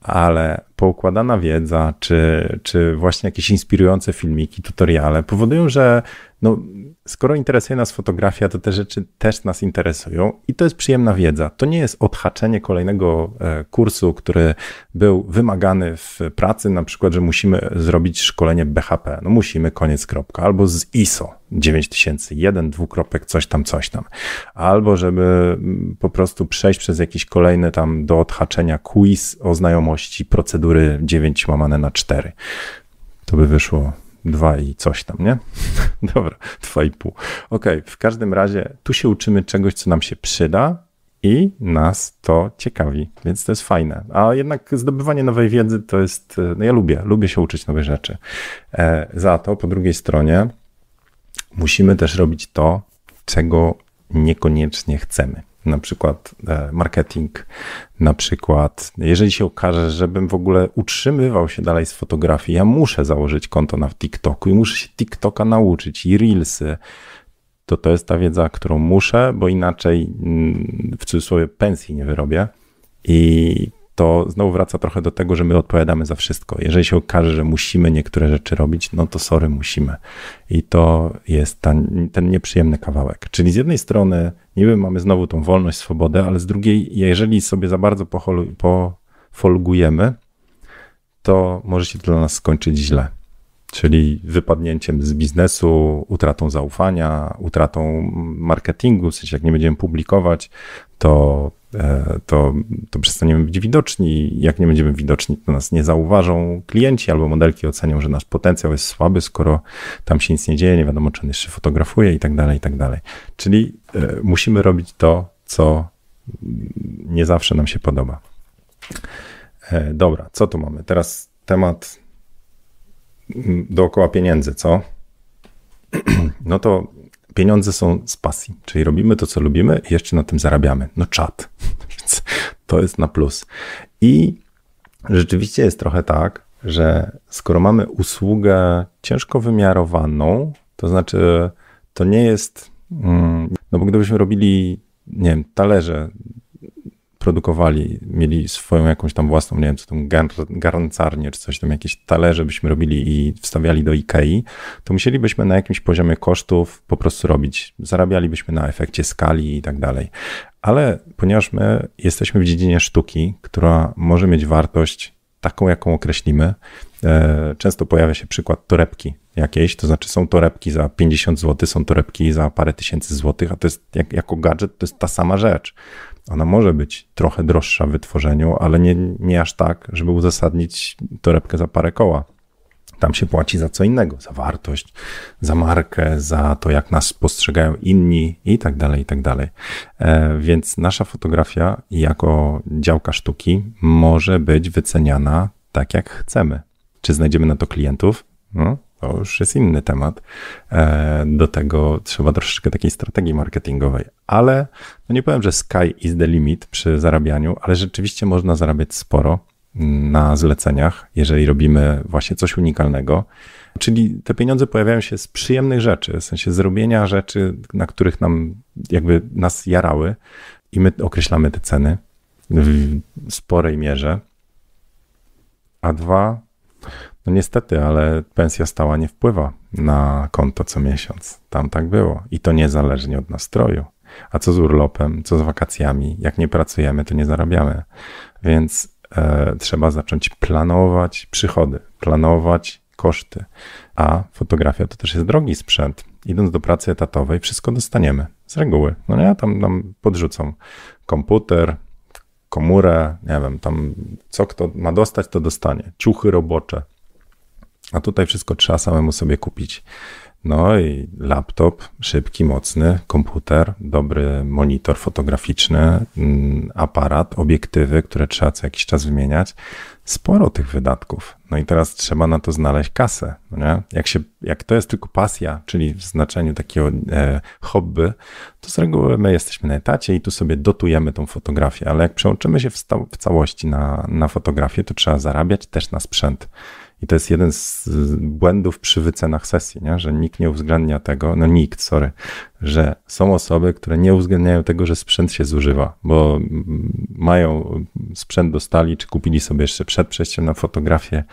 Speaker 1: ale poukładana wiedza, czy, czy właśnie jakieś inspirujące filmiki, tutoriale powodują, że no, skoro interesuje nas fotografia, to te rzeczy też nas interesują i to jest przyjemna wiedza. To nie jest odhaczenie kolejnego e, kursu, który był wymagany w pracy, na przykład, że musimy zrobić szkolenie BHP. No musimy, koniec, kropka. Albo z ISO 9001, dwukropek, coś tam, coś tam. Albo żeby mm, po prostu przejść przez jakiś kolejny tam do odhaczenia quiz o znajomości procedury 9 łamane na 4. To by wyszło dwa i coś tam, nie? Dobra, dwa i pół. Okej, okay, w każdym razie tu się uczymy czegoś, co nam się przyda i nas to ciekawi, więc to jest fajne. A jednak zdobywanie nowej wiedzy to jest, no ja lubię, lubię się uczyć nowych rzeczy. E, za to po drugiej stronie musimy też robić to, czego niekoniecznie chcemy na przykład e, marketing, na przykład, jeżeli się okaże, żebym w ogóle utrzymywał się dalej z fotografii, ja muszę założyć konto na TikToku i muszę się TikToka nauczyć i Reelsy, to to jest ta wiedza, którą muszę, bo inaczej mm, w cudzysłowie pensji nie wyrobię. I to znowu wraca trochę do tego, że my odpowiadamy za wszystko. Jeżeli się okaże, że musimy niektóre rzeczy robić, no to sorry, musimy. I to jest ten, ten nieprzyjemny kawałek. Czyli z jednej strony niby mamy znowu tą wolność, swobodę, ale z drugiej, jeżeli sobie za bardzo pofolgujemy, to może się to dla nas skończyć źle. Czyli wypadnięciem z biznesu, utratą zaufania, utratą marketingu, w sensie jak nie będziemy publikować, to to, to przestaniemy być widoczni. Jak nie będziemy widoczni, to nas nie zauważą klienci albo modelki ocenią, że nasz potencjał jest słaby, skoro tam się nic nie dzieje, nie wiadomo, czy on jeszcze fotografuje i tak dalej, i tak dalej. Czyli e, musimy robić to, co nie zawsze nam się podoba. E, dobra, co tu mamy? Teraz temat mm, dookoła pieniędzy, co? No to pieniądze są z pasji, czyli robimy to, co lubimy i jeszcze na tym zarabiamy. No czat. To jest na plus. I rzeczywiście jest trochę tak, że skoro mamy usługę ciężko wymiarowaną, to znaczy to nie jest, mm, no bo gdybyśmy robili, nie wiem, talerze produkowali, mieli swoją jakąś tam własną, nie wiem, co tam garncarnię czy coś tam, jakieś talerze byśmy robili i wstawiali do Ikei, to musielibyśmy na jakimś poziomie kosztów po prostu robić. Zarabialibyśmy na efekcie skali i tak dalej. Ale ponieważ my jesteśmy w dziedzinie sztuki, która może mieć wartość taką, jaką określimy, e, często pojawia się przykład torebki jakiejś, to znaczy są torebki za 50 zł, są torebki za parę tysięcy złotych, a to jest jak, jako gadżet to jest ta sama rzecz. Ona może być trochę droższa w wytworzeniu, ale nie, nie aż tak, żeby uzasadnić torebkę za parę koła. Tam się płaci za co innego, za wartość, za markę, za to, jak nas postrzegają inni i tak dalej, i tak dalej. E, więc nasza fotografia jako działka sztuki może być wyceniana tak, jak chcemy. Czy znajdziemy na to klientów? No, to już jest inny temat. E, do tego trzeba troszeczkę takiej strategii marketingowej, ale no nie powiem, że sky is the limit przy zarabianiu, ale rzeczywiście można zarabiać sporo na zleceniach, jeżeli robimy właśnie coś unikalnego. Czyli te pieniądze pojawiają się z przyjemnych rzeczy, w sensie zrobienia rzeczy, na których nam jakby nas jarały i my określamy te ceny w sporej mierze. A dwa, no niestety, ale pensja stała nie wpływa na konto co miesiąc. Tam tak było. I to niezależnie od nastroju. A co z urlopem, co z wakacjami? Jak nie pracujemy, to nie zarabiamy. Więc e, trzeba zacząć planować przychody, planować koszty. A fotografia to też jest drogi sprzęt. Idąc do pracy etatowej, wszystko dostaniemy z reguły. No nie, tam nam podrzucą komputer, komórę, nie wiem, tam co kto ma dostać, to dostanie. Ciuchy robocze, a tutaj wszystko trzeba samemu sobie kupić. No i laptop szybki, mocny, komputer, dobry monitor fotograficzny, mm, aparat, obiektywy, które trzeba co jakiś czas wymieniać. Sporo tych wydatków. No i teraz trzeba na to znaleźć kasę. No nie? Jak, się, jak to jest tylko pasja, czyli w znaczeniu takiego e, hobby, to z reguły my jesteśmy na etacie i tu sobie dotujemy tą fotografię, ale jak przełączymy się w, w całości na, na fotografię, to trzeba zarabiać też na sprzęt. I to jest jeden z błędów przy wycenach sesji, nie? że nikt nie uwzględnia tego, no nikt, sorry, że są osoby, które nie uwzględniają tego, że sprzęt się zużywa, bo mają sprzęt dostali, czy kupili sobie jeszcze przed przejściem na fotografię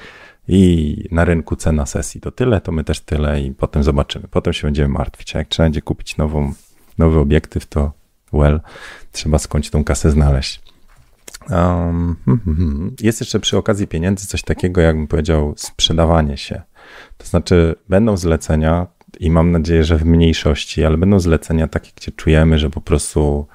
Speaker 1: i na rynku cena sesji to tyle, to my też tyle i potem zobaczymy. Potem się będziemy martwić. A jak trzeba będzie kupić nową, nowy obiektyw, to well, trzeba skądś tą kasę znaleźć. Um, jest jeszcze przy okazji pieniędzy coś takiego, jakbym powiedział, sprzedawanie się. To znaczy, będą zlecenia i mam nadzieję, że w mniejszości, ale będą zlecenia takie, gdzie czujemy, że po prostu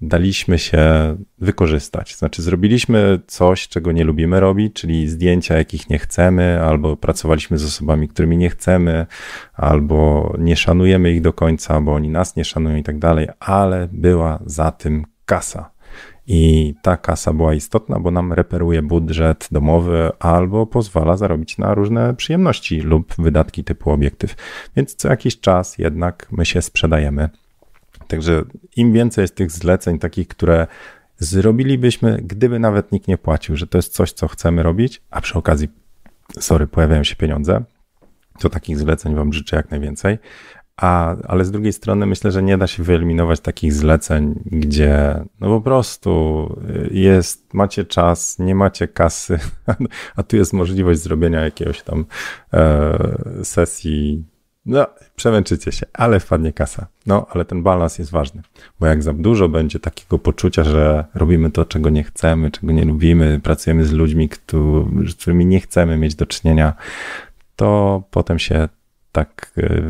Speaker 1: daliśmy się wykorzystać. Znaczy, zrobiliśmy coś, czego nie lubimy robić, czyli zdjęcia, jakich nie chcemy, albo pracowaliśmy z osobami, którymi nie chcemy, albo nie szanujemy ich do końca, bo oni nas nie szanują i tak dalej, ale była za tym kasa. I ta kasa była istotna, bo nam reperuje budżet domowy albo pozwala zarobić na różne przyjemności lub wydatki typu obiektyw. Więc co jakiś czas jednak my się sprzedajemy. Także im więcej jest tych zleceń takich, które zrobilibyśmy, gdyby nawet nikt nie płacił, że to jest coś, co chcemy robić, a przy okazji, sorry, pojawiają się pieniądze, to takich zleceń Wam życzę jak najwięcej. A, ale z drugiej strony myślę, że nie da się wyeliminować takich zleceń, gdzie no po prostu jest, macie czas, nie macie kasy, a tu jest możliwość zrobienia jakiegoś tam e, sesji. No, przemęczycie się, ale wpadnie kasa. No, ale ten balans jest ważny, bo jak za dużo będzie takiego poczucia, że robimy to, czego nie chcemy, czego nie lubimy, pracujemy z ludźmi, z którymi nie chcemy mieć do czynienia, to potem się tak e,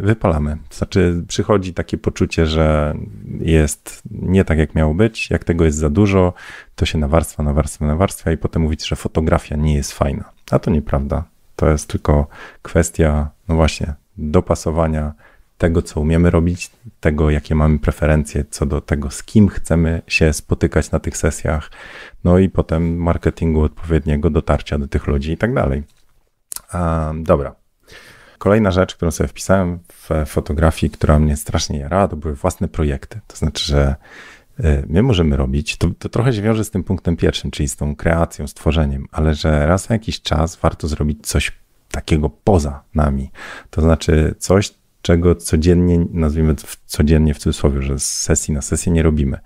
Speaker 1: wypalamy. Znaczy, przychodzi takie poczucie, że jest nie tak, jak miało być. Jak tego jest za dużo, to się nawarstwa, nawarstwa, nawarstwa i potem mówić, że fotografia nie jest fajna. A to nieprawda. To jest tylko kwestia, no właśnie, dopasowania tego, co umiemy robić, tego, jakie mamy preferencje co do tego, z kim chcemy się spotykać na tych sesjach, no i potem marketingu odpowiedniego, dotarcia do tych ludzi i tak dalej. Dobra, Kolejna rzecz, którą sobie wpisałem w fotografii, która mnie strasznie jarała, to były własne projekty. To znaczy, że y, my możemy robić, to, to trochę się wiąże z tym punktem pierwszym, czyli z tą kreacją, stworzeniem, ale że raz na jakiś czas warto zrobić coś takiego poza nami. To znaczy coś, czego codziennie, nazwijmy codziennie w cudzysłowie, że z sesji na sesję nie robimy,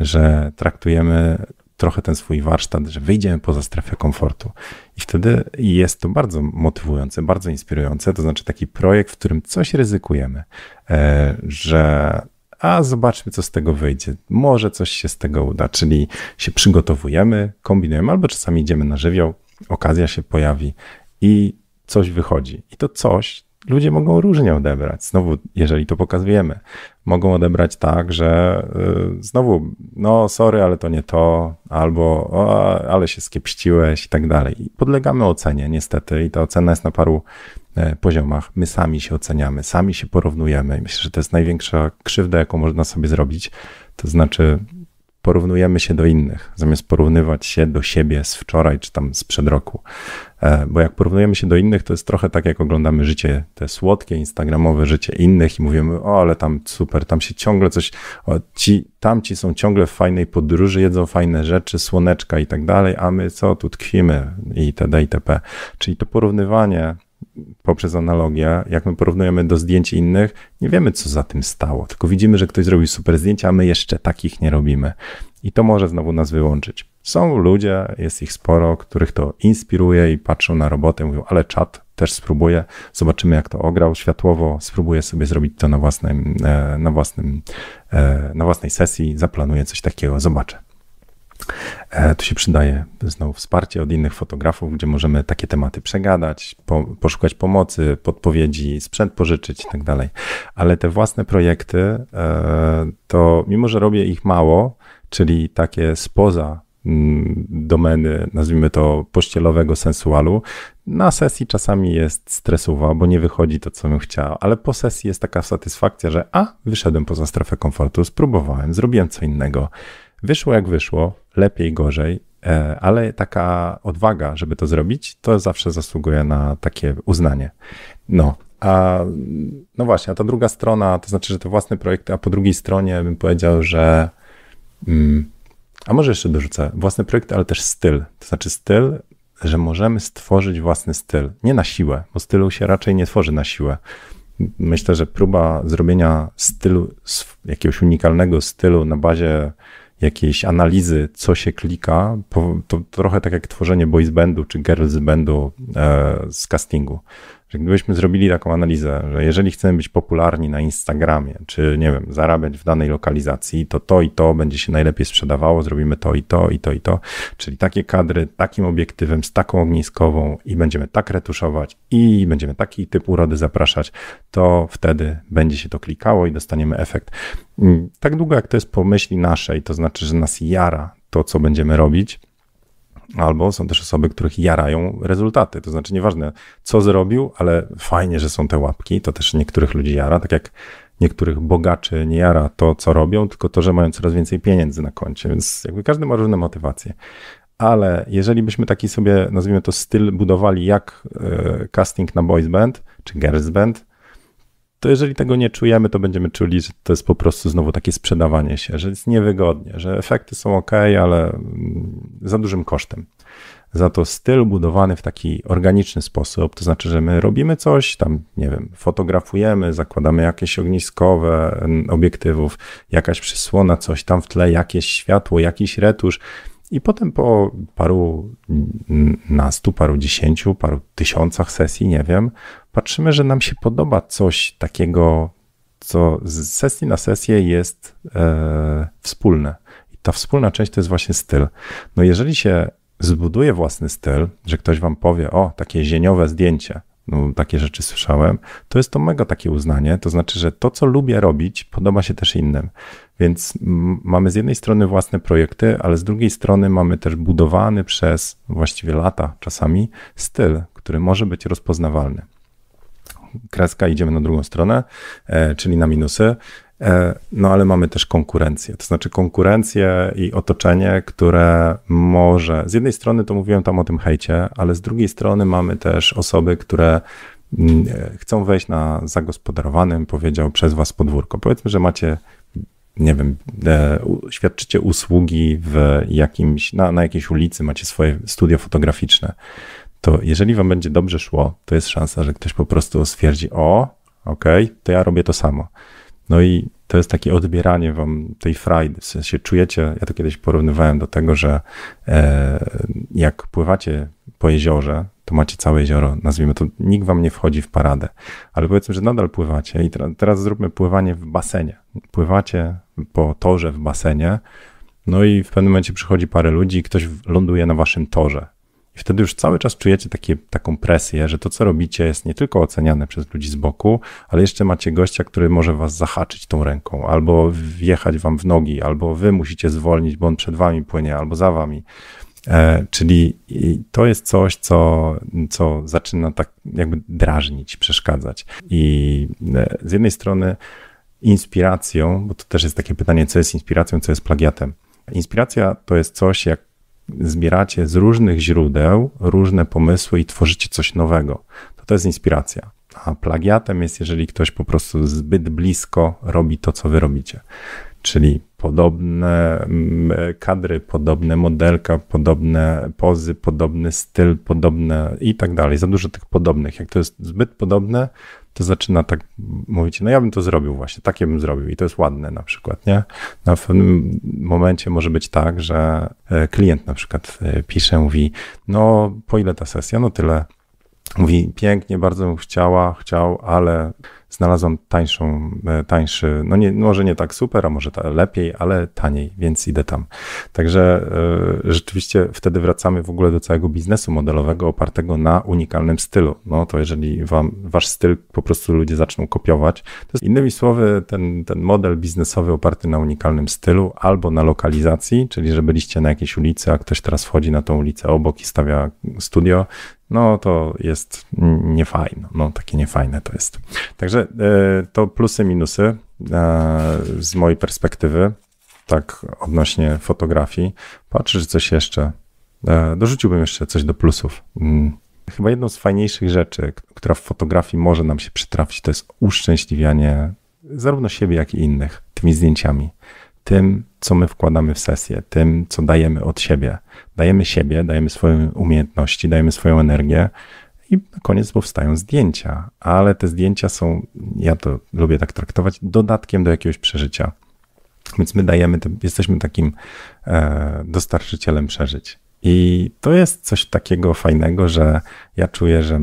Speaker 1: że traktujemy trochę ten swój warsztat, że wyjdziemy poza strefę komfortu. I wtedy jest to bardzo motywujące, bardzo inspirujące. To znaczy taki projekt, w którym coś ryzykujemy, e, że a zobaczmy, co z tego wyjdzie. Może coś się z tego uda, czyli się przygotowujemy, kombinujemy, albo czasami idziemy na żywioł, okazja się pojawi i coś wychodzi. I to coś ludzie mogą różnie odebrać. Znowu, jeżeli to pokazujemy, mogą odebrać tak, że y, znowu, no sorry, ale to nie to, albo o, ale się skiepściłeś i tak dalej. I podlegamy ocenie niestety i ta ocena jest na paru e, poziomach. My sami się oceniamy, sami się porównujemy i myślę, że to jest największa krzywda, jaką można sobie zrobić. To znaczy porównujemy się do innych, zamiast porównywać się do siebie z wczoraj czy tam sprzed roku. E, bo jak porównujemy się do innych, to jest trochę tak, jak oglądamy życie, te słodkie, instagramowe życie innych i mówimy, o, ale tam super, tam się ciągle coś, o, ci, tamci są ciągle w fajnej podróży, jedzą fajne rzeczy, słoneczka i tak dalej, a my co, tu tkwimy itd. itp. Czyli to porównywanie poprzez analogię, jak my porównujemy do zdjęć innych, nie wiemy, co za tym stało, tylko widzimy, że ktoś zrobił super zdjęcia, a my jeszcze takich nie robimy. I to może znowu nas wyłączyć. Są ludzie, jest ich sporo, których to inspiruje i patrzą na robotę, mówią, ale czat też spróbuję, zobaczymy jak to ograł światłowo, spróbuję sobie zrobić to na, własnym, e, na, własnym, e, na własnej sesji, zaplanuję coś takiego, zobaczę. E, tu się przydaje znowu wsparcie od innych fotografów, gdzie możemy takie tematy przegadać, po, poszukać pomocy, podpowiedzi, sprzęt pożyczyć i tak. Ale te własne projekty, to mimo, że robię ich mało, czyli takie spoza domeny, nazwijmy to pościelowego sensualu. Na sesji czasami jest stresowa, bo nie wychodzi to, co bym chciał, ale po sesji jest taka satysfakcja, że a, wyszedłem poza strefę komfortu, spróbowałem, zrobiłem co innego. Wyszło jak wyszło, lepiej, gorzej, e, ale taka odwaga, żeby to zrobić, to zawsze zasługuje na takie uznanie. No, a no właśnie, a ta druga strona, to znaczy, że te własne projekty, a po drugiej stronie bym powiedział, że mm, a może jeszcze dorzucę własne projekty, ale też styl. To znaczy styl że możemy stworzyć własny styl. Nie na siłę, bo stylu się raczej nie tworzy na siłę. Myślę, że próba zrobienia stylu, jakiegoś unikalnego stylu na bazie jakiejś analizy, co się klika, to trochę tak jak tworzenie boys bandu czy girls bandu e, z castingu że gdybyśmy zrobili taką analizę, że jeżeli chcemy być popularni na Instagramie, czy nie wiem, zarabiać w danej lokalizacji, to to i to będzie się najlepiej sprzedawało, zrobimy to i to i to i to, czyli takie kadry, takim obiektywem, z taką ogniskową i będziemy tak retuszować i będziemy taki typ urody zapraszać, to wtedy będzie się to klikało i dostaniemy efekt. Mm, tak długo jak to jest po myśli naszej, to znaczy, że nas jara to, co będziemy robić, Albo są też osoby, których jarają rezultaty. To znaczy, nieważne co zrobił, ale fajnie, że są te łapki. To też niektórych ludzi jara, tak jak niektórych bogaczy nie jara to, co robią, tylko to, że mają coraz więcej pieniędzy na koncie. Więc jakby każdy ma różne motywacje. Ale jeżeli byśmy taki sobie, nazwijmy to, styl budowali jak e, casting na boys band czy girls band, to jeżeli tego nie czujemy, to będziemy czuli, że to jest po prostu znowu takie sprzedawanie się, że jest niewygodnie, że efekty są ok, ale mm, za dużym kosztem. Za to styl budowany w taki organiczny sposób, to znaczy, że my robimy coś, tam, nie wiem, fotografujemy, zakładamy jakieś ogniskowe obiektywów, jakaś przysłona, coś tam w tle, jakieś światło, jakiś retusz, i potem po paru nastu, paru dziesięciu, paru tysiącach sesji, nie wiem, patrzymy, że nam się podoba coś takiego, co z sesji na sesję jest e, wspólne. I ta wspólna część to jest właśnie styl. No jeżeli się zbuduje własny styl, że ktoś wam powie, o, takie zieniowe zdjęcie, no, takie rzeczy słyszałem, to jest to mega takie uznanie. To znaczy, że to, co lubię robić, podoba się też innym. Więc mamy z jednej strony własne projekty, ale z drugiej strony mamy też budowany przez właściwie lata czasami styl, który może być rozpoznawalny. Kreska, idziemy na drugą stronę, e, czyli na minusy. E, no ale mamy też konkurencję, to znaczy konkurencję i otoczenie, które może, z jednej strony to mówiłem tam o tym hejcie, ale z drugiej strony mamy też osoby, które mm, e, chcą wejść na zagospodarowanym, powiedział, przez was podwórko. Powiedzmy, że macie nie wiem, e, świadczycie usługi w jakimś, na, na jakiejś ulicy, macie swoje studio fotograficzne, to jeżeli wam będzie dobrze szło, to jest szansa, że ktoś po prostu stwierdzi, o, okej, okay, to ja robię to samo. No i to jest takie odbieranie wam tej frajdy, w sensie czujecie, ja to kiedyś porównywałem do tego, że e, jak pływacie po jeziorze, to macie całe jezioro, nazwijmy to, nikt wam nie wchodzi w paradę, ale powiedzmy, że nadal pływacie i teraz, teraz zróbmy pływanie w basenie. Pływacie po torze w basenie, no i w pewnym momencie przychodzi parę ludzi i ktoś ląduje na waszym torze. I wtedy już cały czas czujecie takie, taką presję, że to, co robicie, jest nie tylko oceniane przez ludzi z boku, ale jeszcze macie gościa, który może was zahaczyć tą ręką, albo wjechać wam w nogi, albo wy musicie zwolnić, bo on przed wami płynie, albo za wami. E, czyli to jest coś, co, co zaczyna tak jakby drażnić, przeszkadzać. I e, z jednej strony inspiracją, bo to też jest takie pytanie, co jest inspiracją, co jest plagiatem. Inspiracja to jest coś, jak zbieracie z różnych źródeł różne pomysły i tworzycie coś nowego. To to jest inspiracja. A plagiatem jest, jeżeli ktoś po prostu zbyt blisko robi to, co wy robicie. Czyli podobne mm, kadry, podobne modelka, podobne pozy, podobny styl, podobne i tak dalej. Za dużo tych podobnych. Jak to jest zbyt podobne, to zaczyna tak mówić, no ja bym to zrobił właśnie, takie bym zrobił i to jest ładne na przykład, nie? Na pewnym momencie może być tak, że e, klient na przykład e, pisze, mówi, no po ile ta sesja? No tyle. Mówi, pięknie, bardzo bym chciała, chciał, ale znalazłam tańszą, e, tańszy, no nie, może nie tak super, a może lepiej, ale taniej, więc idę tam. Także y, rzeczywiście wtedy wracamy w ogóle do całego biznesu modelowego opartego na unikalnym stylu. No to jeżeli wam, wasz styl po prostu ludzie zaczną kopiować, to jest innymi słowy ten, ten model biznesowy oparty na unikalnym stylu albo na lokalizacji, czyli że byliście na jakiejś ulicy, a ktoś teraz wchodzi na tą ulicę obok i stawia studio, no to jest niefajne. No takie niefajne to jest. Także e, to plusy, minusy e, z mojej perspektywy, tak odnośnie fotografii. Patrzę, że coś jeszcze. E, dorzuciłbym jeszcze coś do plusów. Mm. Chyba jedną z fajniejszych rzeczy, która w fotografii może nam się przytrafić, to jest uszczęśliwianie zarówno siebie, jak i innych tymi zdjęciami. tym, co my wkładamy w sesję, tym, co dajemy od siebie. Dajemy siebie, dajemy swoje umiejętności, dajemy swoją energię i na koniec powstają zdjęcia, ale te zdjęcia są, ja to lubię tak traktować, dodatkiem do jakiegoś przeżycia. Więc my dajemy, jesteśmy takim e, dostarczycielem przeżyć. I to jest coś takiego fajnego, że ja czuję, że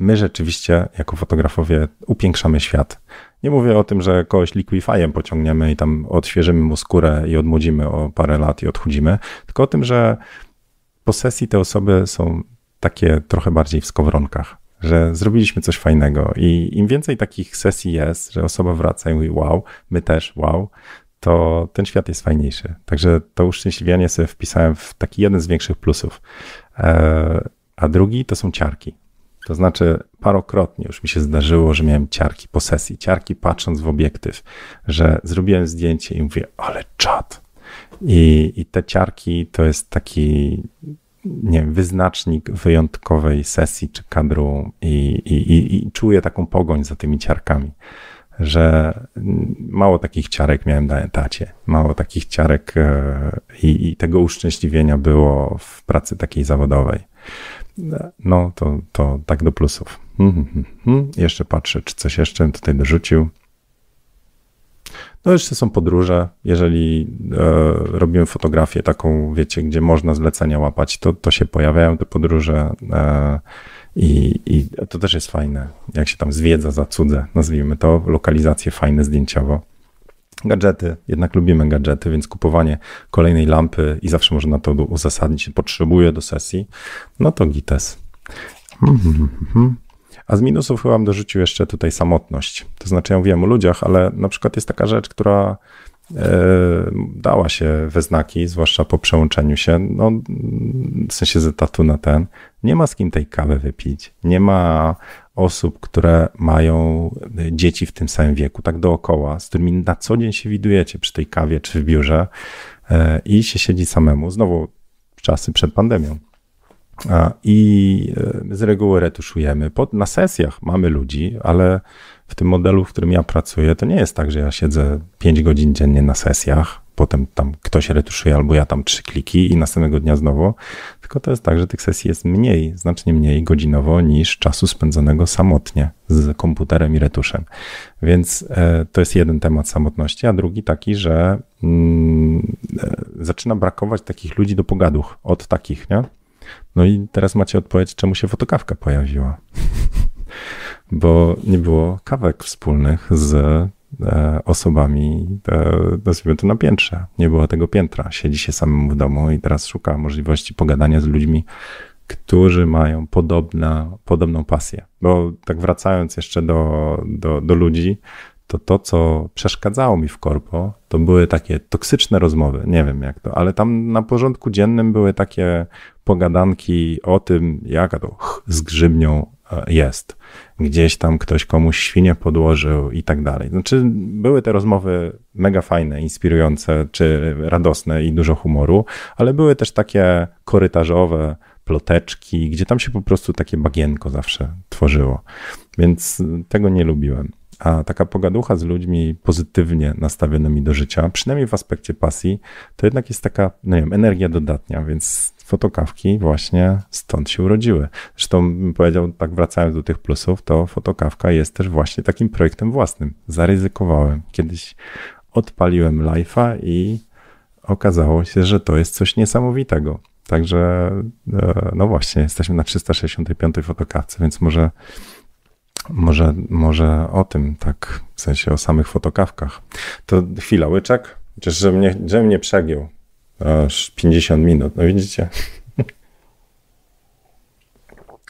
Speaker 1: my rzeczywiście jako fotografowie upiększamy świat. Nie mówię o tym, że kogoś liquifyem pociągniemy i tam odświeżymy mu skórę i odmłodzimy o parę lat i odchudzimy, tylko o tym, że po sesji te osoby są takie trochę bardziej w skowronkach, że zrobiliśmy coś fajnego i im więcej takich sesji jest, że osoba wraca i mówi wow, my też wow, to ten świat jest fajniejszy. Także to uszczęśliwianie sobie wpisałem w taki jeden z większych plusów. E, a drugi to są ciarki. To znaczy, parokrotnie już mi się zdarzyło, że miałem ciarki po sesji, ciarki patrząc w obiektyw, że zrobiłem zdjęcie i mówię, ale czad. I, I te ciarki to jest taki nie wiem, wyznacznik wyjątkowej sesji czy kadru i, i, i, i czuję taką pogoń za tymi ciarkami że mało takich ciarek miałem na etacie. Mało takich ciarek e, i, i, tego uszczęśliwienia było w pracy takiej zawodowej. No to, to tak do plusów. Hmm, hmm, hmm. Jeszcze patrzę, czy coś jeszcze tutaj dorzucił. No jeszcze są podróże. Jeżeli e, robimy fotografię taką, wiecie, gdzie można zlecenia łapać, to, to się pojawiają te podróże. E, i, I to też jest fajne, jak się tam zwiedza za cudze, nazwijmy to, lokalizacje fajne zdjęciowo. Gadżety, jednak lubimy gadżety, więc kupowanie kolejnej lampy i zawsze można to uzasadnić, potrzebuję do sesji, no to gites. A z minusów chyba dorzucił jeszcze tutaj samotność. To znaczy, ja mówiłem o ludziach, ale na przykład jest taka rzecz, która E, dała się we znaki, zwłaszcza po przełączeniu się, no, w sensie z etatu na ten. Nie ma z kim tej kawy wypić. Nie ma osób, które mają dzieci w tym samym wieku, tak dookoła, z którymi na co dzień się widujecie przy tej kawie czy w biurze e, i się siedzi samemu. Znowu czasy przed pandemią. I e, z reguły retuszujemy. Na sesjach mamy ludzi, ale w tym modelu, w którym ja pracuję, to nie jest tak, że ja siedzę 5 godzin dziennie na sesjach, potem tam ktoś retuszuje albo ja tam trzy kliki i następnego dnia znowu, tylko to jest tak, że tych sesji jest mniej, znacznie mniej godzinowo niż czasu spędzonego samotnie z komputerem i retuszem. Więc e, to jest jeden temat samotności, a drugi taki, że mm, e, zaczyna brakować takich ludzi do pogaduch, od takich, nie? No i teraz macie odpowiedź, czemu się fotokawka pojawiła. bo nie było kawek wspólnych z osobami, e, nazwijmy to na piętrze. Nie było tego piętra. Siedzi się samemu w domu i teraz szuka możliwości pogadania z ludźmi, którzy mają podobna, podobną pasję. Bo tak wracając jeszcze do, do, do ludzi, to to, co przeszkadzało mi w korpo, to były takie toksyczne rozmowy. Nie wiem jak to, ale tam na porządku dziennym były takie pogadanki o tym, jaka to z grzybnią jest. Gdzieś tam ktoś komuś świnie podłożył i tak dalej. Znaczy, były te rozmowy mega fajne, inspirujące, czy radosne i dużo humoru, ale były też takie korytarzowe, ploteczki, gdzie tam się po prostu takie bagienko zawsze tworzyło. Więc tego nie lubiłem. A taka pogaducha z ludźmi pozytywnie nastawionymi do życia, przynajmniej w aspekcie pasji, to jednak jest taka, no nie wiem, energia dodatnia, więc fotokawki właśnie stąd się urodziły. Zresztą powiedział, tak wracając do tych plusów, to fotokawka jest też właśnie takim projektem własnym. Zaryzykowałem. Kiedyś odpaliłem live'a i okazało się, że to jest coś niesamowitego. Także, e, no właśnie, jesteśmy na 365 fotokawce, więc może może, może o tym, tak, w sensie o samych fotokawkach. To chwila, łyczek, chociaż żebym nie, żebym nie przegiął. Aż 50 minut, no widzicie?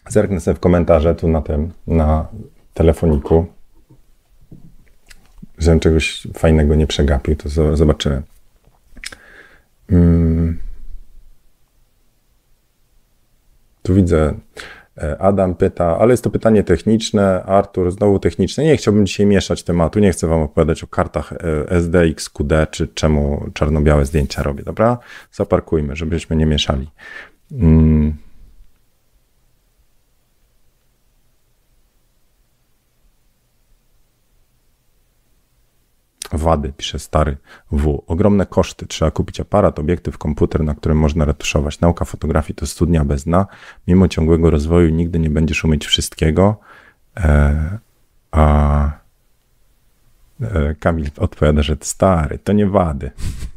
Speaker 1: Zerknę sobie w komentarze tu na tym, na telefoniku, żebym czegoś fajnego nie przegapił, to zobaczymy. Hmm. Tu widzę Adam pyta, ale jest to pytanie techniczne. Artur, znowu techniczne. Nie chciałbym dzisiaj mieszać tematu. Nie chcę Wam opowiadać o kartach e, SD, XQD, czy czemu czarno-białe zdjęcia robię, dobra? Zaparkujmy, żebyśmy nie mieszali. Hmm. Wady, pisze stary W. Ogromne koszty. Trzeba kupić aparat, obiektyw, komputer, na którym można retuszować. Nauka fotografii to studnia bez dna. Mimo ciągłego rozwoju nigdy nie będziesz umieć wszystkiego. E, a e, Kamil odpowiada, że stary, to nie wady.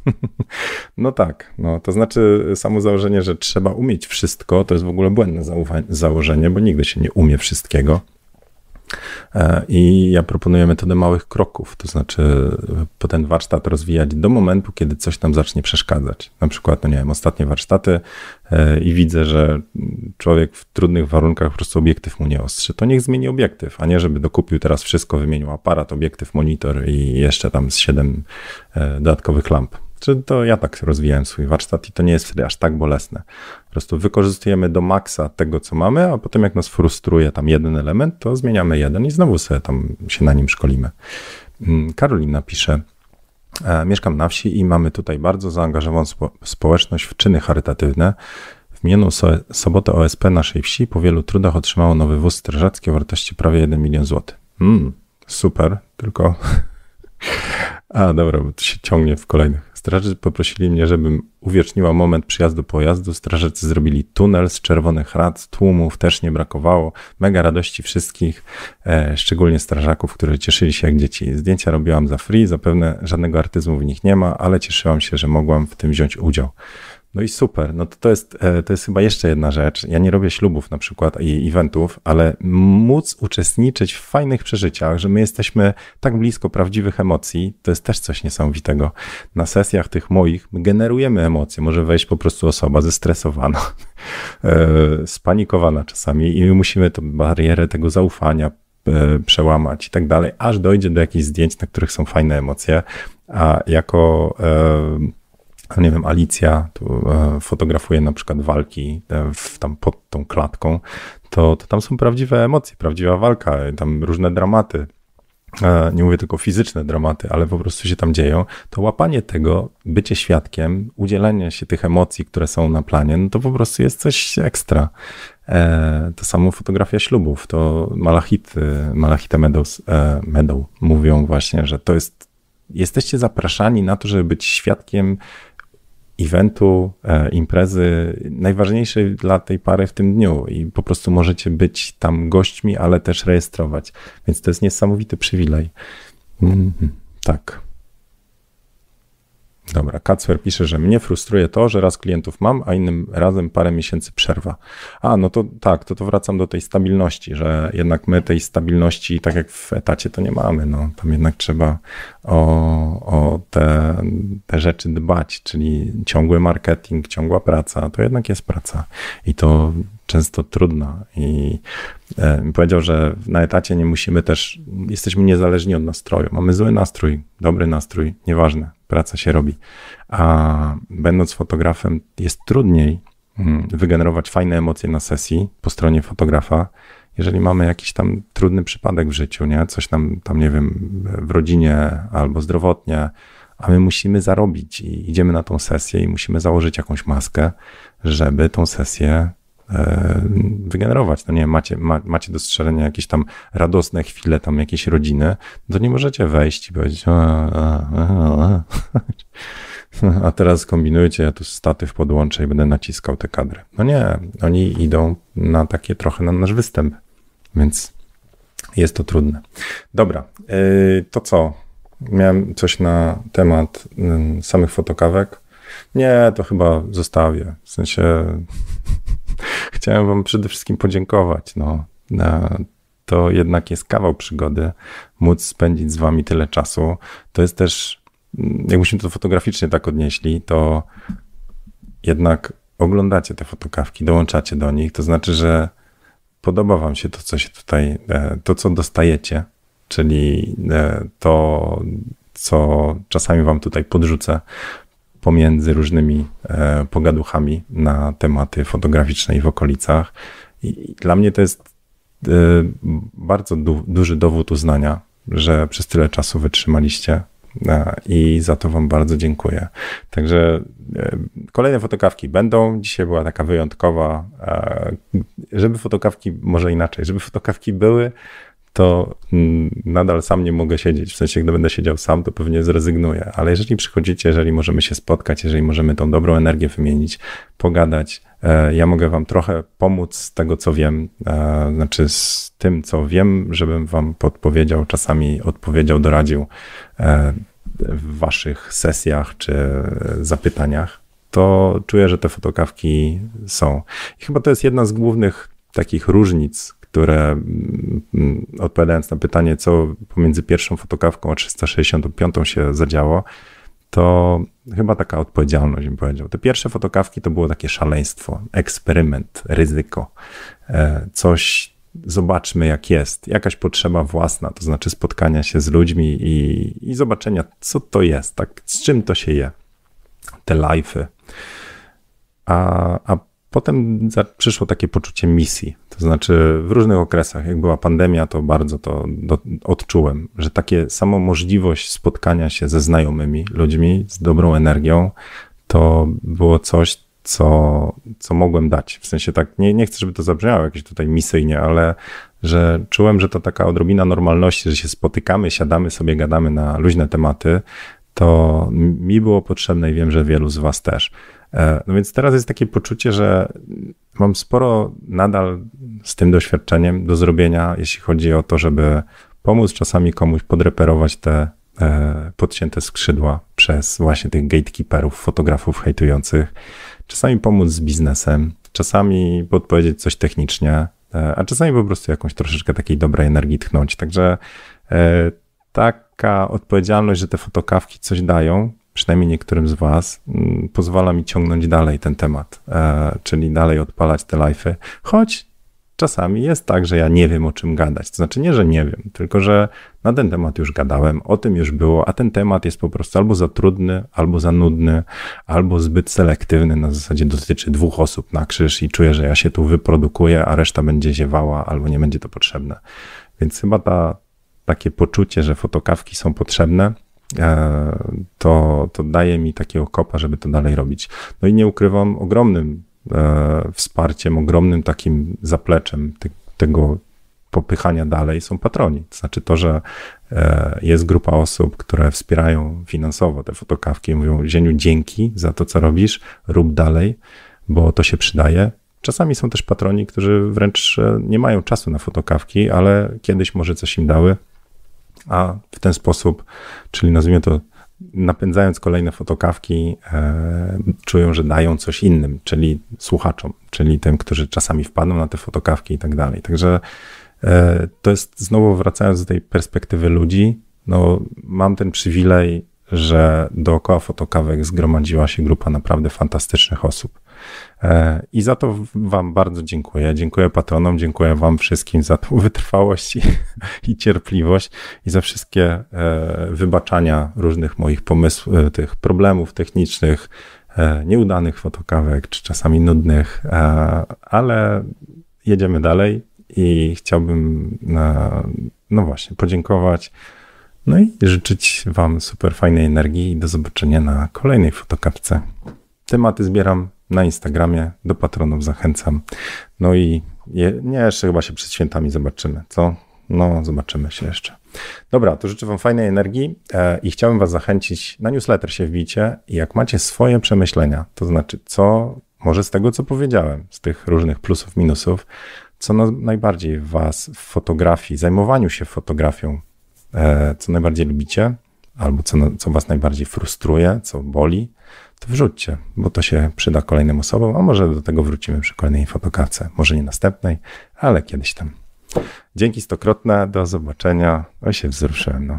Speaker 1: no tak, no to znaczy samo założenie, że trzeba umieć wszystko, to jest w ogóle błędne założenie, bo nigdy się nie umie wszystkiego. E, I ja proponuję metodę małych kroków, to znaczy po ten warsztat rozwijać do momentu, kiedy coś tam zacznie przeszkadzać. Na przykład, no nie wiem, ostatnie warsztaty e, i widzę, że człowiek w trudnych warunkach po prostu obiektyw mu nie ostrzy. To niech zmieni obiektyw, a nie żeby dokupił teraz wszystko, wymienił aparat, obiektyw, monitor i jeszcze tam z siedem e, dodatkowych lamp. Czy to ja tak rozwijałem swój warsztat i to nie jest wtedy aż tak bolesne. Po prostu wykorzystujemy do maksa tego, co mamy, a potem jak nas frustruje tam jeden element, to zmieniamy jeden i znowu sobie tam się na nim szkolimy. Mm, Karolina pisze, e, mieszkam na wsi i mamy tutaj bardzo zaangażowaną spo społeczność w czyny charytatywne. W minioną so sobotę OSP naszej wsi po wielu trudach otrzymało nowy wóz strażacki o wartości prawie 1 milion złotych. Mm, super, tylko... A, dobra, bo to się ciągnie w kolejnych Strażacy poprosili mnie, żebym uwieczniła moment przyjazdu pojazdu. Strażacy zrobili tunel z czerwonych rad, tłumów też nie brakowało. Mega radości wszystkich, e, szczególnie strażaków, którzy cieszyli się jak dzieci. Zdjęcia robiłam za free, zapewne żadnego artyzmu w nich nie ma, ale cieszyłam się, że mogłam w tym wziąć udział. No i super. No to, to, jest, e, to jest chyba jeszcze jedna rzecz. Ja nie robię ślubów na przykład i eventów, ale móc uczestniczyć w fajnych przeżyciach, że my jesteśmy tak blisko prawdziwych emocji, to jest też coś niesamowitego. Na sesjach tych moich generujemy emocje. Może wejść po prostu osoba zestresowana, e, spanikowana czasami i musimy tę barierę tego zaufania e, przełamać i tak dalej, aż dojdzie do jakichś zdjęć, na których są fajne emocje, a jako nie wiem, Alicja tu e, fotografuje na przykład walki e, w, tam pod tą klatką, to, to tam są prawdziwe emocje, prawdziwa walka, tam różne dramaty. E, nie mówię tylko fizyczne dramaty, ale po prostu się tam dzieją, to łapanie tego, bycie świadkiem, udzielenie się tych emocji, które są na planie, no to po prostu jest coś ekstra. To samo fotografia ślubów, to Malachit, Malachita Meadows, Meadow mówią właśnie, że to jest, jesteście zapraszani na to, żeby być świadkiem eventu, e, imprezy najważniejszej dla tej pary w tym dniu i po prostu możecie być tam gośćmi, ale też rejestrować. Więc to jest niesamowity przywilej. Mm, tak. Dobra, Kacper pisze, że mnie frustruje to, że raz klientów mam, a innym razem parę miesięcy przerwa. A, no to tak, to, to wracam do tej stabilności, że jednak my tej stabilności, tak jak w etacie, to nie mamy. No, tam jednak trzeba o, o te, te rzeczy dbać, czyli ciągły marketing, ciągła praca, to jednak jest praca. I to często trudna. I e, powiedział, że na etacie nie musimy też, jesteśmy niezależni od nastroju. Mamy zły nastrój, dobry nastrój, nieważne, praca się robi. A będąc fotografem, jest trudniej mm, wygenerować fajne emocje na sesji po stronie fotografa, jeżeli mamy jakiś tam trudny przypadek w życiu, nie? Coś tam, tam nie wiem, w rodzinie albo zdrowotnie, a my musimy zarobić i idziemy na tą sesję i musimy założyć jakąś maskę, żeby tą sesję wygenerować. No nie macie, ma, macie do strzelenia jakieś tam radosne chwile, tam jakieś rodziny, to nie możecie wejść i powiedzieć a, a, a, a teraz kombinujcie, ja tu statyw podłączę i będę naciskał te kadry. No nie, oni idą na takie trochę na nasz występ, więc jest to trudne. Dobra, e, to co? Miałem coś na temat mm, samych fotokawek. Nie, to chyba zostawię. W sensie chciałem Wam przede wszystkim podziękować. No, to jednak jest kawał przygody, móc spędzić z Wami tyle czasu. To jest też, jakbyśmy to fotograficznie tak odnieśli, to jednak oglądacie te fotokawki, dołączacie do nich, to znaczy, że podoba Wam się to, co się tutaj, e, to, co dostajecie, czyli e, to, co czasami Wam tutaj podrzucę, pomiędzy różnymi e, pogaduchami na tematy fotograficzne i w okolicach. I dla mnie to jest e, bardzo du duży dowód uznania, że przez tyle czasu wytrzymaliście e, i za to Wam bardzo dziękuję. Także kolejne fotokawki będą. Dzisiaj była taka wyjątkowa, żeby fotokawki, może inaczej, żeby fotokawki były, to mm, nadal sam nie mogę siedzieć. W sensie, gdy będę siedział sam, to pewnie zrezygnuję. Ale jeżeli przychodzicie, jeżeli możemy się spotkać, jeżeli możemy tą dobrą energię wymienić, pogadać, e, ja mogę wam trochę pomóc z tego, co wiem, e, znaczy z tym, co wiem, żebym wam podpowiedział, czasami odpowiedział, doradził e, w waszych sesjach czy zapytaniach, to czuję, że te fotokawki są. I chyba to jest jedna z głównych takich różnic, które mm, odpowiadając na pytanie, co pomiędzy pierwszą fotokawką a 365 się zadziało, to chyba taka odpowiedzialność bym powiedział. Te pierwsze fotokawki to było takie szaleństwo, eksperyment, ryzyko, e, coś zobaczmy jak jest, jakaś potrzeba własna, to znaczy spotkania się z ludźmi i, i zobaczenia, co to jest, tak, z czym to się je, te live'y. A, a potem przyszło takie poczucie misji. To znaczy, w różnych okresach, jak była pandemia, to bardzo to do, odczułem, że takie samo możliwość spotkania się ze znajomymi ludźmi, z dobrą energią, to było coś, co, co mogłem dać. W sensie tak, nie, nie chcę, żeby to zabrzmiało jakieś tutaj misyjnie, ale że czułem, że to taka odrobina normalności, że się spotykamy, siadamy sobie, gadamy na luźne tematy, to mi było potrzebne i wiem, że wielu z Was też. E, no więc teraz jest takie poczucie, że mam sporo nadal z tym doświadczeniem do zrobienia, jeśli chodzi o to, żeby pomóc czasami komuś podreperować te e, podcięte skrzydła przez właśnie tych gatekeeperów, fotografów hejtujących. Czasami pomóc z biznesem, czasami podpowiedzieć coś technicznie, e, a czasami po prostu jakąś troszeczkę takiej dobrej energii tchnąć. Także taka odpowiedzialność, że te fotokawki coś dają, przynajmniej niektórym z Was, mm, pozwala mi ciągnąć dalej ten temat, e, czyli dalej odpalać te live'y, choć czasami jest tak, że ja nie wiem o czym gadać. To znaczy nie, że nie wiem, tylko że na ten temat już gadałem, o tym już było, a ten temat jest po prostu albo za trudny, albo za nudny, albo zbyt selektywny, na zasadzie dotyczy dwóch osób na krzyż i czuję, że ja się tu wyprodukuję, a reszta będzie ziewała, albo nie będzie to potrzebne. Więc chyba ta, takie poczucie, że fotokawki są potrzebne, to, to daje mi takiego kopa, żeby to dalej robić. No i nie ukrywam, ogromnym e, wsparciem, ogromnym takim zapleczem te, tego popychania dalej są patroni. To znaczy to, że e, jest grupa osób, które wspierają finansowo te fotokawki i mówią, Zieniu, dzięki za to, co robisz, rób dalej, bo to się przydaje. Czasami są też patroni, którzy wręcz nie mają czasu na fotokawki, ale kiedyś może coś im dały, a w ten sposób, czyli nazwijmy to napędzając kolejne fotokawki, e, czują, że dają coś innym, czyli słuchaczom, czyli tym, którzy czasami wpadną na te fotokawki i tak dalej. Także e, to jest znowu wracając do tej perspektywy ludzi, no mam ten przywilej, że dookoła fotokawek zgromadziła się grupa naprawdę fantastycznych osób. E, I za to Wam bardzo dziękuję. Dziękuję patronom, dziękuję Wam wszystkim za tą wytrwałość i, i cierpliwość i za wszystkie e, wybaczania różnych moich pomysłów, e, tych problemów technicznych, nieudanych fotokawek, czy czasami nudnych, ale jedziemy dalej i chciałbym, no właśnie, podziękować. No i życzyć Wam super fajnej energii i do zobaczenia na kolejnej fotokapce. Tematy zbieram na Instagramie, do patronów zachęcam. No i je, nie, jeszcze chyba się przed świętami zobaczymy, co? No, zobaczymy się jeszcze. Dobra, to życzę Wam fajnej energii e, i chciałbym Was zachęcić na newsletter się wbicie i jak macie swoje przemyślenia, to znaczy co, może z tego, co powiedziałem, z tych różnych plusów, minusów, co najbardziej Was w fotografii, zajmowaniu się fotografią, e, co najbardziej lubicie, albo co, co Was najbardziej frustruje, co boli, to wrzućcie, bo to się przyda kolejnym osobom, a może do tego wrócimy przy kolejnej fotokawce. Może nie następnej, ale kiedyś tam. Dzięki stokrotne, do zobaczenia. O się wzruszyłem, no.